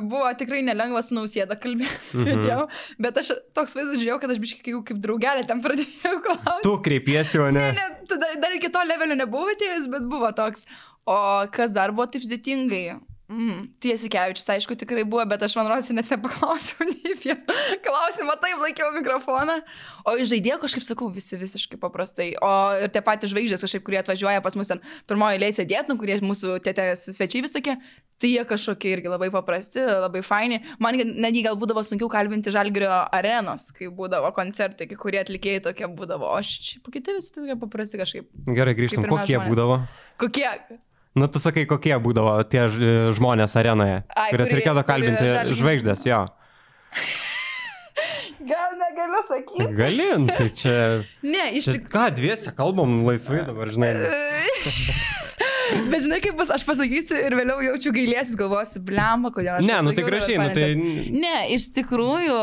buvo tikrai nelengva su nausėda kalbėti, mm -hmm. bet aš toks vaizdas žiūrėjau, kad aš biškai kaip, kaip draugelė ten pradėjau klausti. Tu kreipiesi, o ne? Ne, ne, tada dar iki to levelio nebuvo atėjęs, bet buvo toks. O kas dar buvo taip sudėtingai? Mm, Tiesikevičius, aišku, tikrai buvo, bet aš man rosi net nepaklausiau nei vieno klausimo, taip laikiau mikrofoną. O iš žaidėjo kažkaip sakau, visi visiškai paprastai. O ir tie patys žvaigždės, kažkaip, kurie atvažiuoja pas mus ten pirmoji eilė sėdėt, nu, kurie mūsų tėtės svečiai visokie, tai jie kažkokie irgi labai paprasti, labai faini. Man netgi gal būdavo sunkiau kalbinti Žalgirio arenos, kai būdavo koncertai, kai kurie atlikėjai tokie būdavo, o šiaip kiti visi tokie paprasti kažkaip. Gerai, grįžtam, kokie žmonės. būdavo? Kokie? Nu, tu sakai, kokie būdavo tie žmonės arenoje, Ai, kurias reikėdavo kalbinti žvaigždės, jo. Gal negaliu sakyti? Galint, tai čia. Ne, iš tikrųjų. Ką, dviese kalbam laisvai dabar, žinai. Bet žinai, kaip bus, aš pasakysiu ir vėliau jaučiu gailėsis, galvosiu, blemba, kodėl aš. Ne, nu tai gražiai, nu tai. Ne, iš tikrųjų,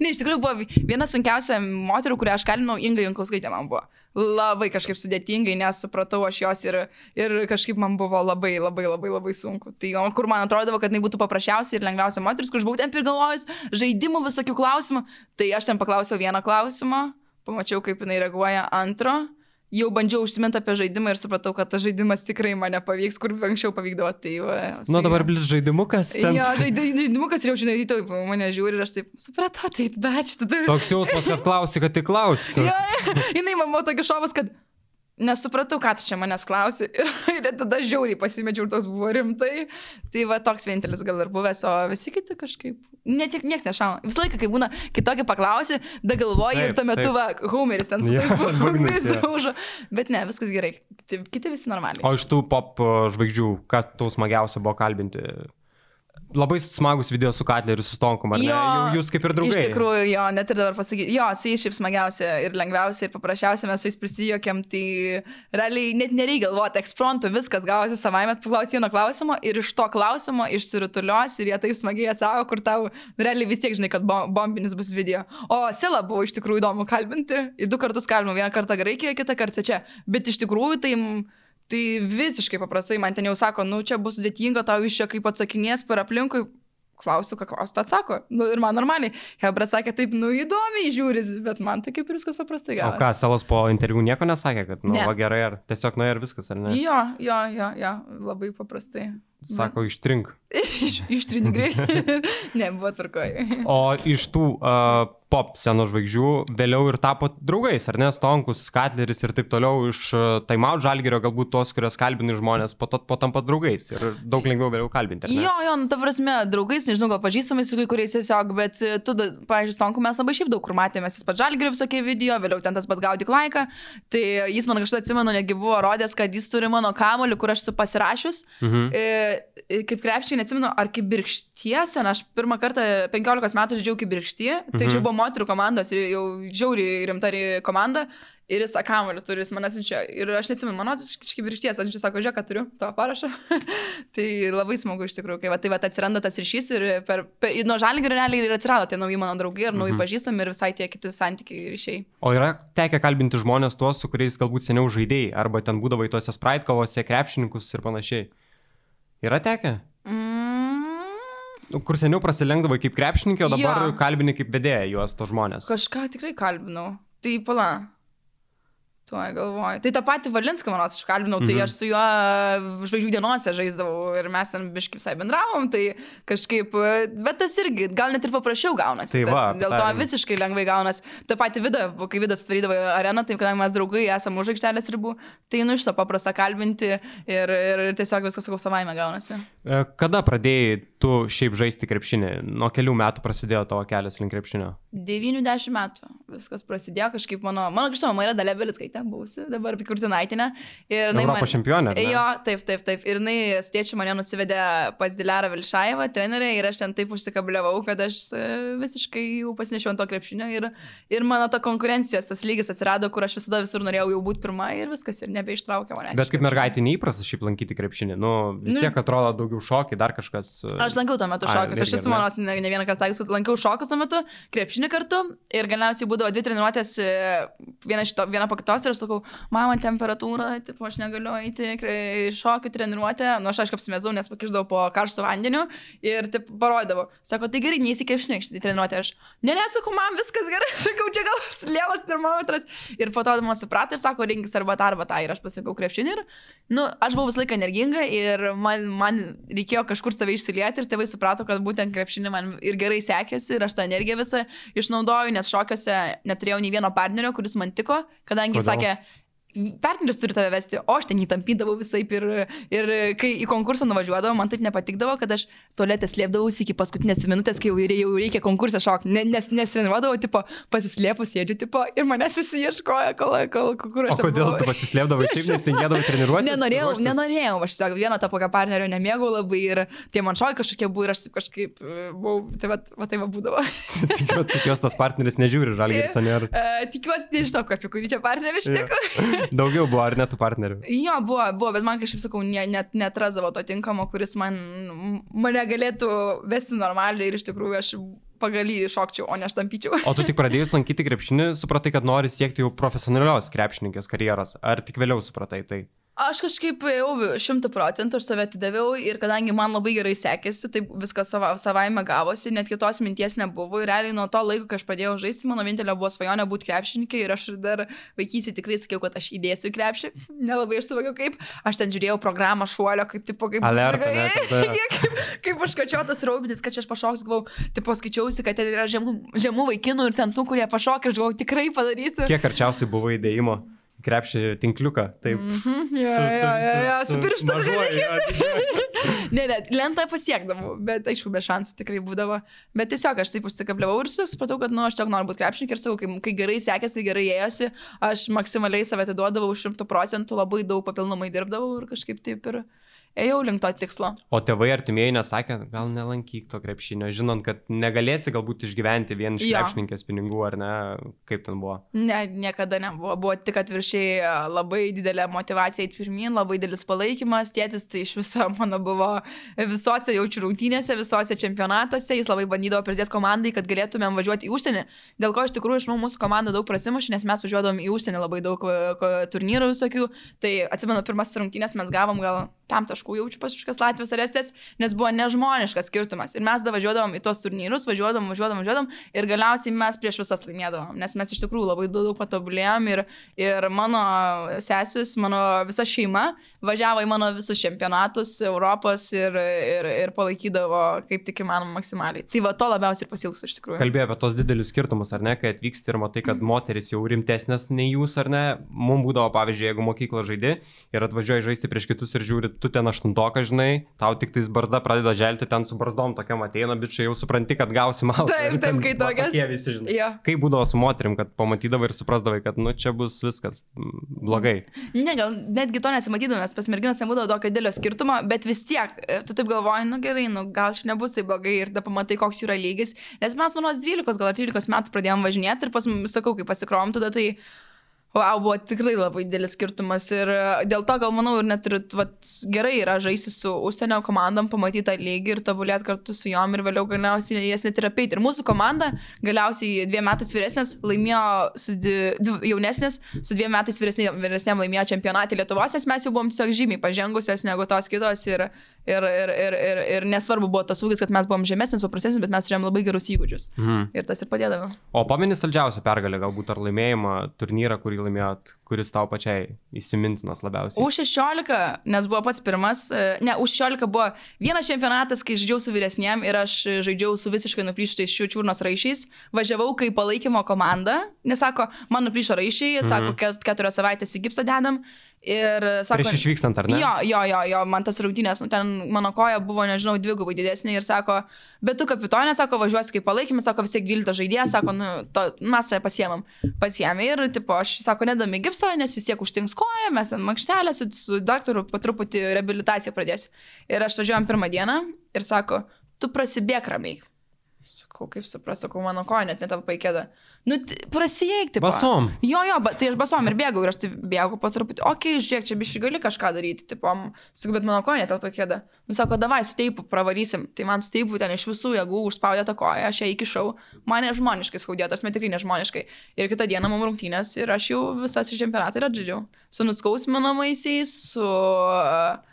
ne, iš tikrųjų buvo viena sunkiausia moterų, kurią aš kalinau, Inga Jankauskaitė man buvo. Labai kažkaip sudėtingai, nes supratau aš jos ir, ir kažkaip man buvo labai, labai, labai, labai sunku. Tai kur man atrodo, kad jinai būtų paprasčiausia ir lengviausia moteris, kur aš buvau ten prigalvojus žaidimų visokių klausimų, tai aš ten paklausiau vieną klausimą, pamačiau, kaip jinai reaguoja antro jau bandžiau užsiminti apie žaidimą ir supratau, kad tas žaidimas tikrai mane pavyks, kur anksčiau pavykdavo. Tai, va, su, nu dabar blis žaidimukas. Ten... Jo, žaidimukas ir jau žinai, tai mane žiūri ir aš taip supratau, tai bet šitą. Toks jausmas, kad klausi, kad tik klausi. ja, jinai man buvo tokia šovas, kad nesupratau, ką tu čia manęs klausi. Ir, ir tada žiauriai pasimečiau ir toks buvo rimtai. Tai va toks vienintelis gal ir buvęs, o visi kiti kažkaip. Net tiek niekas nešauna. Visą laiką, kai būna kitokį paklausi, da galvoji ir tuo metu, va, humoris ten su tais būgnais daužo. Bet ne, viskas gerai. Kiti visi normaliai. O iš tų pop žvaigždžių, kas tau smagiausia buvo kalbinti? Labai smagus video su Katleriu, su Stonkum, ar jo, ne? Jūs kaip ir draugai. Iš tikrųjų, jo, net ir dabar pasakyti, jo, su jais šiaip smagiausia ir lengviausia ir paprasčiausia mes su jais prisijokėm, tai realiai net nereikia galvoti, eksprontų viskas gavosi savaime, paklausai vieno klausimo ir iš to klausimo išsirutulios ir jie taip smagiai atsako, kur tau realiai vis tiek žinai, kad bombinis bus video. O Sela buvo iš tikrųjų įdomu kalbinti, du kartus kalbinau, vieną kartą Graikijoje, kitą kartą čia, bet iš tikrųjų tai... Tai visiškai paprastai man ten jau sako, nu čia bus sudėtinga, tau iš čia kaip atsakinės per aplinkui, klausiu, ką klausiu, atsako. Nu, ir man normaliai. Hebra sakė, taip, nu įdomiai žiūri, bet man tai kaip ir viskas paprastai gavosi. O ką, Selas po interviu nieko nesakė, kad, nu, ne. va gerai, ar tiesiog, nu, ir viskas, ar ne? Jo, jo, jo, jo, labai paprastai. Sako, ištrink. Iš, ištrink greitai. ne, buvo tvarkoji. o iš tų uh, pop scenos žvaigždžių vėliau ir tapo draugais, ar ne? Stonkus, Katleris ir taip toliau iš Time Out Žalgerio, galbūt tos, kurios kalbini žmonės, po to po tampa draugais ir daug lengviau vėliau kalbinti. Jo, jo, nu, ta prasme, draugais, nežinau, gal pažįstamai su kai kuriais tiesiog, bet tu, pavyzdžiui, Stonku mes labai šiaip daug kur matėmės, jis pats Žalgerio visokie video, vėliau ten tas pats gaudik laiką, tai jis man kažkada atsimenu, negi buvo rodęs, kad jis turi mano kamoliu, kur aš esu pasirašius. Mhm. E, kaip krepšiai, neatsimenu, ar kaip birkšties, aš pirmą kartą 15 metų žaidžiau kaip birkštie, tai mhm. čia buvo moterų komandos ir jau žiauriai rimta komanda. Ir jis kamuolį turi, jis man atsiunčia. Ir aš neatsimenu, mano kažkaip ir išties, aš čia sako, žiūrėk, kad turiu tavo parašą. tai labai smagu iš tikrųjų, kai va, tai va, atsiranda tas ryšys ir per, per, nuo žalgių realiai ir atsirado tie nauji mano draugai ir nauji mhm. pažįstami ir visai tie kiti santykiai ryšiai. O yra tekę kalbinti žmonės tuos, su kuriais galbūt seniau žaidėjai, arba ten būdavo į tuose spraitkovose, krepšininkus ir panašiai. Yra tekę? Mm. Kur seniau prasilenkdavo kaip krepšininkė, o dabar jo. kalbini kaip vedėja juos to žmonės. Kažką tikrai kalbinau. Tai pala. Tuoj galvoju. Tai tą patį Valinską, manau, aš kalbinau, tai mhm. aš su juo žvaigždžių dienose žaisdavau ir mes ten biškai visai bendravom, tai kažkaip, bet tas irgi, gal net ir paprasčiau gaunasi. Tai va, tas, dėl to visiškai lengvai gaunasi. Ta pati vida, kai vidas atvarydavo areną, tai kadangi mes draugai esame už aikštelės ribų, tai nu iš to paprasta kalbinti ir, ir tiesiog viskas, sakau, savaime gaunasi. E, kada pradėjai tu šiaip žaisti krepšinį? Nuo kelių metų prasidėjo tavo kelias link krepšinio? 90 metų viskas prasidėjo kažkaip mano, mano kažkama, man yra Dalė Belitskaitė, buvusi, dabar Pikurtinaitinė. Ir jinai... Europos man, čempionė. Jo, taip, taip, taip. Ir jinai stiečiai mane nusivedė pas Dilerą Vilšaivą, trenerę, ir aš ten taip užsikabliavau, kad aš e, visiškai jau pasinešiau ant to krepšinio. Ir, ir mano ta konkurencijos tas lygis atsirado, kur aš visada visur norėjau jau būti pirma ir viskas, ir nebeištraukė manęs. Bet kaip mergaitė neįprasta šiaip lankyti krepšinį, nu vis nu, tiek atrodo daug daugiau šokiai, dar kažkas. E, aš lankiau tuo metu šokius, aš esu manos ne, ne vieną kartą kad lankiau šokius tuo metu, krepšinį kartu ir galiausiai būdavo dvi treniruotės, e, viena, šito, viena po kitos ir aš sakau, mama temperatūra, tipo, aš negaliu eiti šokių treniruotę, nu aš aišku apsimezau, nes pakiždavau po karštų vandeniu ir taip parodydavau. Sako, tai gerai, neįsikrepšinė šitą treniruotę. Aš, ne, nesakau, man viskas gerai, sakau, čia gal lievas termometras. Ir po to man suprato ir sako, rinkis arba tą arba tą. Ir aš pasakau krepšinį ir, nu, aš buvau visą laiką energinga ir man, man reikėjo kažkur save išsilieti ir tėvai suprato, kad būtent krepšinį man ir gerai sekėsi ir aš tą energiją visą išnaudoju, nes šokiuose neturėjau nei vieno partnerio, kuris man tiko, kadangi Kodėl? sakė, partneris turi tave vesti, o aš ten įtampydavau visai ir, ir kai į konkursą nuvažiuodavau, man taip nepatikdavo, kad aš tualetę slėpdavausi iki paskutinės minutės, kai jau, jau reikia konkursą šokti, ne, nes nesirenuodavau, tipo, pasislėpus sėdžiu, tipo, ir manęs visi ieškoja, kol, kol, kur aš. O kodėl tu pasislėpdavai, šiaip nes tingėdavai treniruoti? Nenorėjau, ruoštis. nenorėjau, aš tiesiog vieną tą poką partnerio nemėgau labai ir tie man šokai kažkokie buvo ir aš kažkaip e, buvau, tai va, va tai va būdavo. Tikiuosi, tas partneris nežiūri, žalgiris, ar ne? Tikiuosi, nežinau, apie kurį čia partnerį šneku. Daugiau buvo, ar ne tų partnerių? Jo, buvo, buvo, bet man kažkaip, sakau, ne, net netrasdavo to tinkamo, kuris man, mane galėtų vesti normaliai ir iš tikrųjų aš pagal jį šokčiau, o ne štampyčiau. O tu tik pradėjus lankyti krepšinį, supratai, kad nori siekti jau profesionalios krepšininkės karjeros, ar tik vėliau supratai tai? Aš kažkaip jau šimtų procentų aš save atidaviau ir kadangi man labai gerai sekėsi, tai viskas sava, savaime gavosi, net kitos minties nebuvo. Ir realiai nuo to laiko, kai aš pradėjau žaisti, mano vienintelė buvo svajonė būti krepšininkė ir aš dar vaikysi tikrai sakiau, kad aš įdėsiu krepšį. Nelabai aš suvokiau kaip. Aš ten žiūrėjau programą šuolio, kaip tipo, kaip... Alerta, kaip, kaip užkačiotas raubinis, kad čia aš pašoks, galvau, tipo skaičiausi, kad ten yra žemų, žemų vaikinų ir ten tų, kurie pašok ir galvau, tikrai padarysiu. Kiek arčiausiai buvo įdėjimo? Krepšį tinkliuką. Taip. Mm -hmm, jo, su, su, jo, jo, su, su pirštu Ne, ne, lentą pasiekdavau, bet aišku, be šansų tikrai būdavo. Bet tiesiog aš taip užsikabliavau ir supratau, kad, nu, aš tiesiog noriu būti krepšininkė ir sakau, kai, kai gerai sekėsi, gerai ėjosi, aš maksimaliai save atiduodavau šimtų procentų, labai daug papildomai dirbdavau ir kažkaip taip ir... Ir ėjau link to tikslo. O tėvai artimieji nesakė, gal nelankyk to krepšinio, žinant, kad negalėsi galbūt išgyventi vien iš krepšininkės pinigų, ar ne, kaip ten buvo? Ne, niekada nebuvo. Buvo tik atviršiai labai didelė motivacija į pirmin, labai didelis palaikymas. Tėtis tai iš viso mano buvo visose jaučių rungtynėse, visose čempionatuose. Jis labai bandydavo pridėti komandai, kad galėtumėm važiuoti į užsienį. Dėl ko iš tikrųjų iš mūsų komanda daug prasimušė, nes mes važiuodavom į užsienį labai daug turnyrų visokių. Tai atsimenu, pirmas rungtynės mes gavom gal tam taškų jaučiu pas kažkas Latvijos ar Estės, nes buvo nežmoniškas skirtumas. Ir mes da važiuodavom į tos turnyrus, važiuodavom, važiuodavom, važiuodavom ir galiausiai mes prieš visas laimėdavom, nes mes iš tikrųjų labai daug patobulėjom ir, ir mano sesis, mano visa šeima važiavo į mano visus čempionatus Europos ir, ir, ir palaikydavo kaip tik įmanoma maksimaliai. Tai va to labiausiai ir pasilgsiu iš tikrųjų. Kalbėjau apie tos didelius skirtumus, ar ne, kai atvyksti ir matai, kad mm. moteris jau rimtesnės nei jūs, ar ne. Mums būdavo, pavyzdžiui, jeigu mokykla žaidži ir atvažiuoji žaisti prieš kitus ir žiūri, tu ten aštuntokas, žinai, tau tik tais barzda pradeda želti, ten su barzdom tokiam ateina, bet čia jau supranti, kad gausi malą. Taip, taip, kai tokias. Jie visi žinai. Jo. Kaip būdavo su moterim, kad pamatydavai ir suprasdavai, kad, nu, čia bus viskas blogai. Ne, gal netgi to nesimatydavau, nes pas merginas nebūdavo tokio didelio skirtumo, bet vis tiek, e, tu taip galvoji, nu gerai, nu gal čia nebus taip blogai ir tada pamatai, koks yra lygis. Nes mes, manau, 12 gal 13 metų pradėjom važinėti ir pas, sakau, kai pasikrom tada tai... Wow, buvo tikrai labai didelis skirtumas ir e, dėl to gal manau ir net ir vat, gerai yra žaisti su užsienio komandom, pamatyti tą lygį ir tobulėti kartu su juom ir vėliau galiausiai jas net ir apeiti. Ir mūsų komanda galiausiai dviem metais vyresnės laimėjo, su dvi, jaunesnės, su dviem metais vyresnėm, vyresnėm laimėjo čempionatį Lietuvos, nes mes jau buvom tiesiog žymiai pažengusios negu tos kitos ir, ir, ir, ir, ir, ir nesvarbu buvo tas ūkis, kad mes buvom žemesnis, paprastesnis, bet mes turėjom labai gerus įgūdžius. Mhm. Ir tas ir padėdavo. O pamenys saldžiausią pergalę, galbūt ar laimėjimą turnyrą, kurį laimėjot, kuris tau pačiai įsimintinas labiausiai? U16, nes buvo pats pirmas, e, ne, U16 buvo vienas čempionatas, kai žaidžiau su vyresniem ir aš žaidžiau su visiškai nuplyštais šių čiurnos raišiais, važiavau kaip palaikymo komanda, nes sako, man nuplyšo raišiai, sako, mhm. keturios savaitės į gipsą dedam Ir sako, prieš išvykstant, ar ne? Jo, jo, jo, jo, man tas rungtynės, nu, ten mano koja buvo, nežinau, dvigubai didesnė ir sako, bet tu kapitonė, sako, važiuosi kaip palaikymas, sako, vis tiek 12 žaidėjas, sako, nu, to, mes tai pasiemam. Pasiemė ir, tipo, aš, sako, nedami gipso, nes vis tiek užtinks koją, mes ant makštelę su, su daktaru po truputį reabilitaciją pradėsiu. Ir aš važiuojam pirmą dieną ir sako, tu prasibėk ramiai. Sakau, kaip supras, sakau, mano koja net netelpa į kėdą. Nu, prasieikti. Basom. Jo, jo, bet tai aš basom ir bėgau ir aš tai bėgau po truputį. Okei, okay, žiūrėk, čia biškai gali kažką daryti. Tipo, sakau, bet mano koja netelpa į kėdą. Nu, sako, davai, su teipu pravarysim. Tai man su teipu ten iš visų jėgų užspaudė tą koją, aš ją įkišau. Mane žmoniškai skaudėjo, tas met tikrai nežmoniškai. Ir kitą dieną mums rungtynės ir aš jau visas iš čempionato ir atžydžiau. Su nuskausminamaisiais, su... Uh,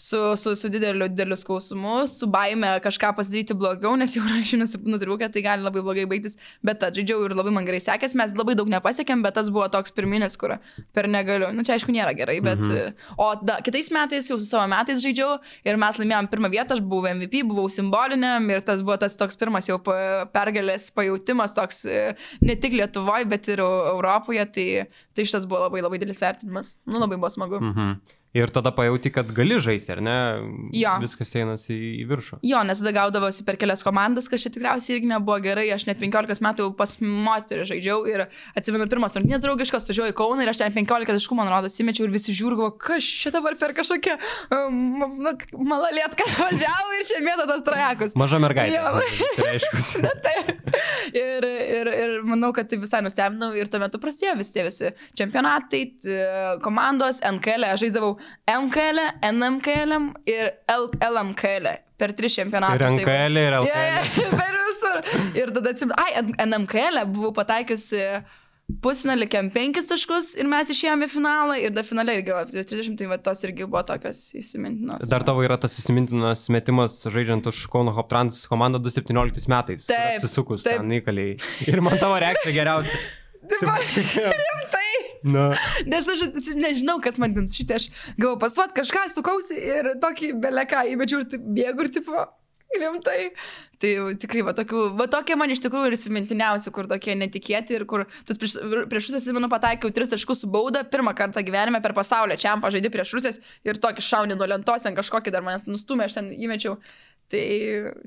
su, su, su dideliu, dideliu skausmu, su baime kažką pasidaryti blogiau, nes jau rašinusi nutrūkę, tai gali labai blogai baigtis, bet žaidžiau ir labai man gerai sekėsi, mes labai daug nepasiekėm, bet tas buvo toks pirminis, kur per negaliu. Na nu, čia aišku nėra gerai, bet... Mhm. O da, kitais metais, jau su savo metais žaidžiau ir mes laimėjom pirmą vietą, aš buvau MVP, buvau simboliniam ir tas buvo tas toks pirmas jau pergalės pajūtimas, toks e, ne tik Lietuvoje, bet ir Europoje, tai, tai šitas buvo labai labai didelis vertinimas. Nu, labai buvo smagu. Mhm. Ir tada pajauti, kad gali žaisti, ar ne? Jo. Viskas einasi į viršų. Jo, nes tada gaudavosi per kelias komandas, kas čia tikriausiai irgi nebuvo gerai. Aš net 15 metų pas moterį žaidžiau ir atsimenu pirmas rungtynės draugiškas, važiuoju į Kauną ir aš ten 15 taškų, man rodos, įmečiau ir visi žiūrgo, kas čia dabar per kažkokią um, nu, malalėtką važiavo ir čia mėto tas trajekus. Maža mergaitė. Tai aišku. ir, ir, ir manau, kad tai visai nustebinau ir tuo metu prasidėjo visi tie visi čempionatai, komandos, NKL, aš žaidžiau MKL, NMKL ir LMKL. Per tris čempionatus. Ir NKL, ir LKL. Yeah, per visur. Ir tada atsimenu, ai, NMKL buvau pataikiusi pusfinalį kem 5 taškus ir mes išėjome į finalą ir da finale irgi 30, tai va, tos irgi buvo tokios įsimintinos. Dar tavo yra tas įsimintinas metimas žaidžiant už Kauno Hoptrans komandą 2017 metais. Taip. Atsisukus ten įkaliai. Ir man tavo reakcija geriausia. Taip, rimtai. Na. Nes aš nežinau, kas man ten šitą, aš galvoju, pasuot kažką sukausi ir tokį beleką įmečiau ir bėgu ir tipo, rimtai. Tai tikrai, va, tokių, va tokie man iš tikrųjų ir įsimintiniausi, kur tokie netikėti ir kur tas prieš, prieš Rusijas, atsimenu, pataikiau tris taškus su bauda, pirmą kartą gyvenime per pasaulio, čia am pažaidži prieš Rusijas ir tokį šaunį nuo lentos, ten kažkokį dar manęs nustumė, aš ten įmečiau. Tai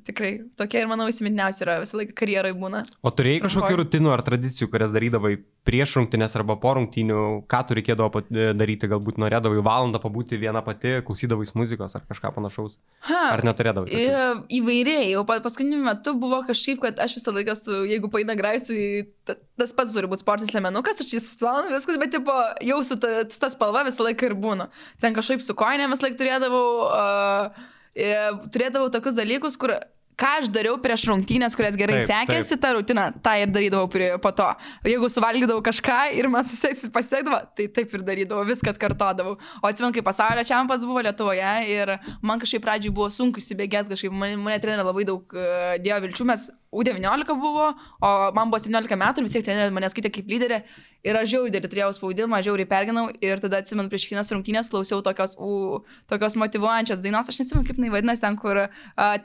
tikrai tokie ir manau įsimintiniausi yra visą laiką karjerai būna. O turėjai kažkokių rutinų ar tradicijų, kurias darydavai prieš rungtynės arba po rungtynių, ką tu reikėdavo daryti, galbūt norėdavai valandą pabūti viena pati, klausydavai muzikos ar kažką panašaus? Ha, ar neturėdavai? Tokių? Įvairiai, jau paskutiniu metu buvo kažkaip, kad aš visą laiką, su, jeigu paina graisui, tas pats turi būti sportinis lemenukas, aš jis plaunu viskas, bet tipo, jau su ta, su ta spalva visą laiką ir būnu. Ten kažkaip su koinėmis laik turėdavau. Uh, turėdavau tokius dalykus, kur ką aš dariau prieš rungtynės, kurias gerai taip, sekėsi, taip. tą rutiną, tą ir darydavau prie, po to. Jeigu suvalgydavau kažką ir man pasiekdavo, tai taip ir darydavau, viską atkartodavau. O atsimenu, kai pasaulio čempas buvo Lietuvoje ir man kažkaip pradžiai buvo sunku įsibėgėti, kažkaip mane, mane trenerio labai daug uh, dėjo vilčių, mes U19 buvo, o man buvo 17 metų ir vis tiek treneris mane skaitė kaip lyderė ir aš žiauriai didelį turėjau spaudimą, žiauriai perginau ir tada atsimenu prieš kiekvienas rungtynės klausiau tokios, u, tokios motivuojančios dainos, aš nesimenu kaip jinai vadinasi, ten kur uh,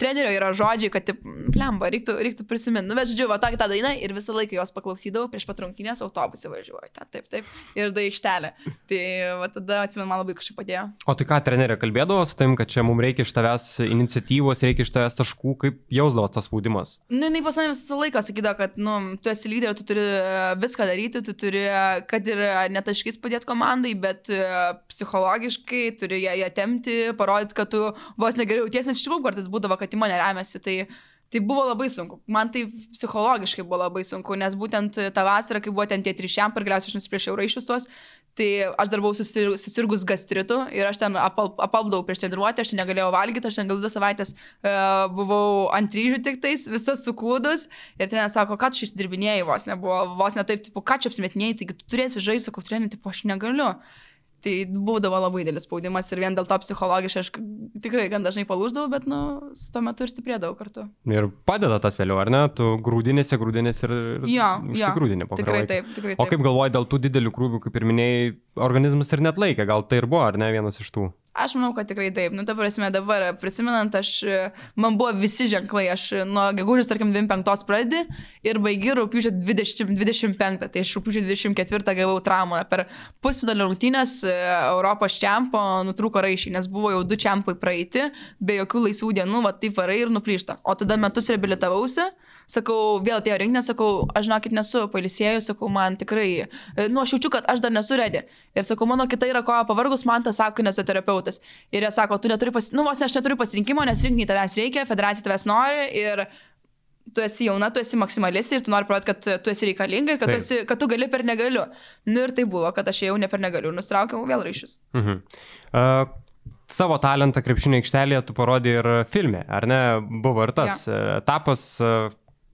trenerio yra žodžiai, kad, plemba, reiktų, reiktų prisiminti. Nu, bet žodžiu, va tokia ta daina ir visą laiką jos paklausydavau prieš pat rungtynės autobusą važiuoju, ta, taip, taip, ir da aikštelė. Tai va tada atsimenu, man labai kažkaip padėjo. O tai ką trenerė kalbėdavo su tam, kad čia mums reikia iš tavęs iniciatyvos, reikia iš tavęs taškų, kaip jausdavos tas spaudimas? Nu, jinai pas mane visą laiką sakydavo, kad, nu, tu esi lyderė, tu turi e, viską daryti, tu turi, kad ir netaškais padėti komandai, bet e, psichologiškai turi ją, ją temti, parodyti, kad tu vos negeriau jautiesi, nes iš tikrųjų kartais būdavo, kad į mane remiasi. Tai, Tai buvo labai sunku. Man tai psichologiškai buvo labai sunku, nes būtent tą vasarą, kai buvo ten tie trišiam, ir galiausiai aš nusipiešiau raiščius tuos, tai aš dar buvau susirgus gastritu ir aš ten apal, apalpdavau prieš treniruotę, aš negalėjau valgyti, aš ten gal dvi savaitės uh, buvau ant ryžių tik tais, visas sukūdus ir treneris sako, tu šis dirbinėjai vos, nebuvo vos ne taip, tipo, ką čia apsimetinėjai, taigi tu turėsi žaisti, sakau, treneris, tipo, aš negaliu. Tai būdavo labai didelis spaudimas ir vien dėl to psichologiškai aš tikrai gan dažnai palūždavau, bet, nu, su tuo metu ir stiprėdavau kartu. Ir padeda tas vėliau, ar ne? Tu grūdinėsi, grūdinėsi ir, ir jo, grūdinė tikrai taip, tikrai taip. O kaip galvoji dėl tų didelių krūvių, kaip ir minėjai, organizmas ir net laikė, gal tai ir buvo, ar ne vienas iš tų. Aš manau, kad tikrai taip. Nu, ta prasme, dabar prisimenant, aš, man buvo visi ženklai, aš nuo gegužės, tarkim, 25 pradedi ir baigi rūpiučio 20, 25, tai aš rūpiučio 24 gavau traumą. Per pusvidalio rungtynės e, Europos čempo nutrūko raišiai, nes buvo jau du čempai praeiti, be jokių laisvų dienų, va taip varai ir nuplyšta. O tada metus reabilitavausi sakau, vėl atėjo rinkinė, sakau, aš žinokit nesu palisėjus, sakau, man tikrai, e, nu, aš jaučiu, kad aš dar nesu redi. Ir sakau, mano kita yra koja pavargus, man tas sako nesoterapeutas. Ir jie sako, tu neturi, pas... nu, vos ne aš neturiu pasirinkimo, nes rinkiniai tavęs reikia, federacija tavęs nori ir tu esi jauna, tu esi maksimalistė ir tu nori parodyti, kad tu esi reikalinga ir kad, tu, esi, kad tu gali per negaliu. Nu ir tai buvo, kad aš jau ne per negaliu, nustraukiau vėl ryšius. Mhm. Uh, savo talentą krepšinio aikštelėje tu parodai ir filme, ar ne? Buvo ir tas ja. etapas,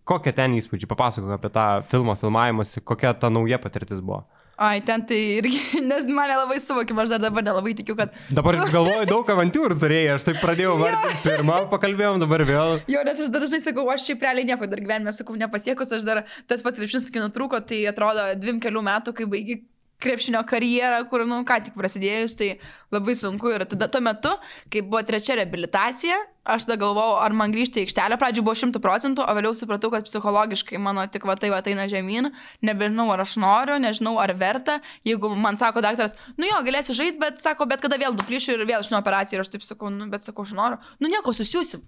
Kokie ten įspūdžiai? Papasakok apie tą filmo filmavimus, kokia ta nauja patirtis buvo. Ai, ten tai irgi, nes mane labai suvokim, aš dar dabar nelabai tikiu, kad... Dabar galvoju, daug avantūrų turėjai, aš taip pradėjau vardinti, pirmą pakalbėjom, dabar vėl. Jo, nes aš dažnai sakau, aš šiaip realiai nieko dar gyvenime, sakau, nepasiekus, aš dar tas pats krepšinis, kai nutrūko, tai atrodo dviem kelių metų, kai baigi krepšinio karjerą, kur, nu, ką tik prasidėjus, tai labai sunku. Ir tada tuo metu, kai buvo trečia reabilitacija, aš tada galvojau, ar man grįžti į aikštelę, pradžioje buvo 100 procentų, o vėliau supratau, kad psichologiškai mano tik va tai va eina žemyn, nebežinau, ar aš noriu, nežinau, ar verta. Jeigu man sako daktaras, nu jo, galėsi žaisti, bet sako, bet kada vėl duplyšiu ir vėl iš nuo operacijų ir aš taip sakau, nu, bet sakau, aš noriu, nu nieko susijusim.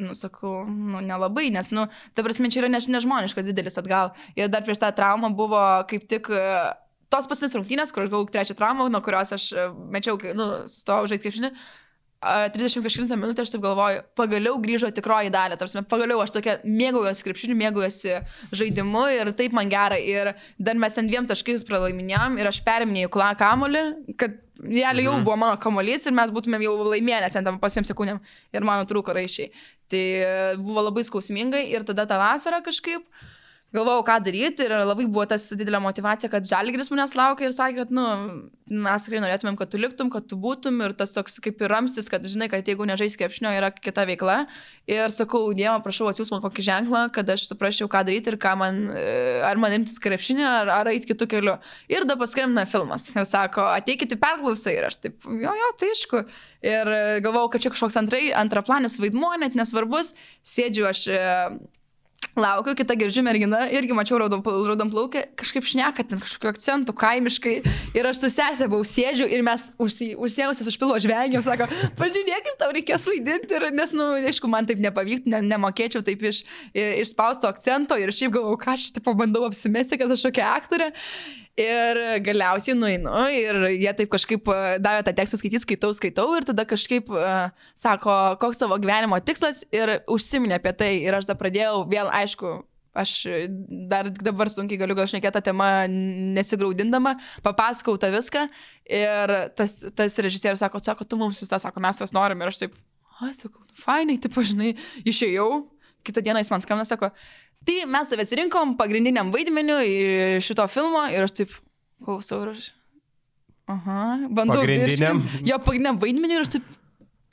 Nu, sakau, nu, nelabai, nes, nu, ta prasme, čia yra nežmoniškas didelis atgal. Ir dar prieš tą traumą buvo kaip tik tos pasis rungtynės, kur aš gavau trečią traumą, nuo kurios aš e, mečiau, nu, sustojau žaisti krepšinį. 30 kažkilintą minutę aš taip galvoju, pagaliau grįžo tikroji dalė, tarsi pagaliau aš tokia mėgaujuosi krepšiniu, mėgaujuosi žaidimu ir taip man gera. Ir dar mes ant dviem taškais pralaiminėjom ir aš periminėjau klą kamolį, kad realiai jau mhm. buvo mano kamolys ir mes būtumėm jau laimėję, nes ten pasiem sekundėm ir mano trūko raišiai. Tai e, buvo labai skausmingai ir tada tą vasarą kažkaip galvojau, ką daryti ir labai buvo tas didelė motivacija, kad Žalgiris manęs laukia ir sakė, kad, nu, mes tikrai norėtumėm, kad tu liktum, kad tu būtum ir tas toks kaip ir ramstis, kad žinai, kad jeigu nežais krepšnio yra kita veikla. Ir sakau, Dievą, prašau, atsiūs man kokį ženklą, kad aš suprasčiau, ką daryti ir ką man, e, ar man imtis krepšinio, ar, ar eiti kitų kelių. Ir dabar paskambina filmas ir sako, ateikite perklausai ir aš taip, jo, jo, tai aišku. Ir galvojau, kad čia kažkoks antrai, antraplanis vaidmuo, net nesvarbus, sėdžiu aš e, Laukiu, kita girdžiu mergina, irgi mačiau raudon plaukę, kažkaip šneka ten kažkokiu akcentu kaimiškai. Ir aš su sesė buvau sėdžiu ir mes užsiemusios už pilo žvengiam, sako, pažiūrėk, kaip tau reikės vaidinti, ir, nes, na, nu, aišku, man taip nepavyktų, ne, nemokėčiau taip iš, išspausto akcento. Ir šiaip galvojau, ką aš taip pabandau apsimesti, kad aš tokia aktorė. Ir galiausiai nueinu ir jie taip kažkaip e, davė tą tekstą skaityti, skaitau, skaitau ir tada kažkaip uh, sako, koks tavo gyvenimo tikslas ir užsiminė apie tai. Ir aš tada pradėjau vėl, aišku, aš dar dabar sunkiai galiu gal šnekėti tą temą nesigraudindama, papasakau tą viską ir tas, tas režisierius sako, sako, tu mums visą, sako, mes tas norim ir aš taip, ai, sakau, fainai, taip, žinai, išėjau, kitą dieną jis man skambina, sako, Tai mes tavęs rinkom pagrindiniam vaidmeniu šito filmo ir aš taip klausau ir aš. Aha, bandau. Pagrindiniam. Virškin, jo pagrindiniam vaidmeniu ir aš taip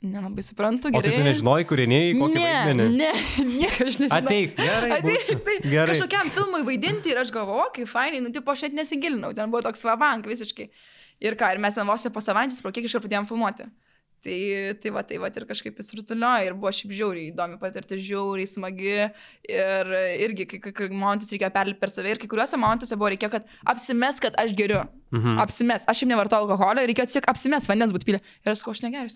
nelabai suprantu. Gerai. O tai tu nežinojai, kūriniai, kokį ne, vaidmenį? Ne, nieko aš nežinau. Ateik, gerai. Ateik, tai gerai. Kažkokiam filmui vaidinti ir aš galvoju, kaip fainai, nu, tipo, aš net nesigilinau, ten buvo toks vabank visiškai. Ir ką, ir mes ten vos po savaitės, pro kiek iš karto pradėjom filmuoti. Tai, tai va, tai va, ir kažkaip jis rutuliojo ir buvo šiaip žiauriai įdomi patirti, žiauriai smagi ir irgi, kai, kai momentais reikėjo perlipti per save ir kai kuriuose momentuose buvo reikėjo, kad apsimes, kad aš geriu. Mhm. Apsimes. Aš šiaip nevartoju alkoholio, reikėjo tiesiog apsimes, vandens būtų pilė. Ir aš sakau, aš negeriu.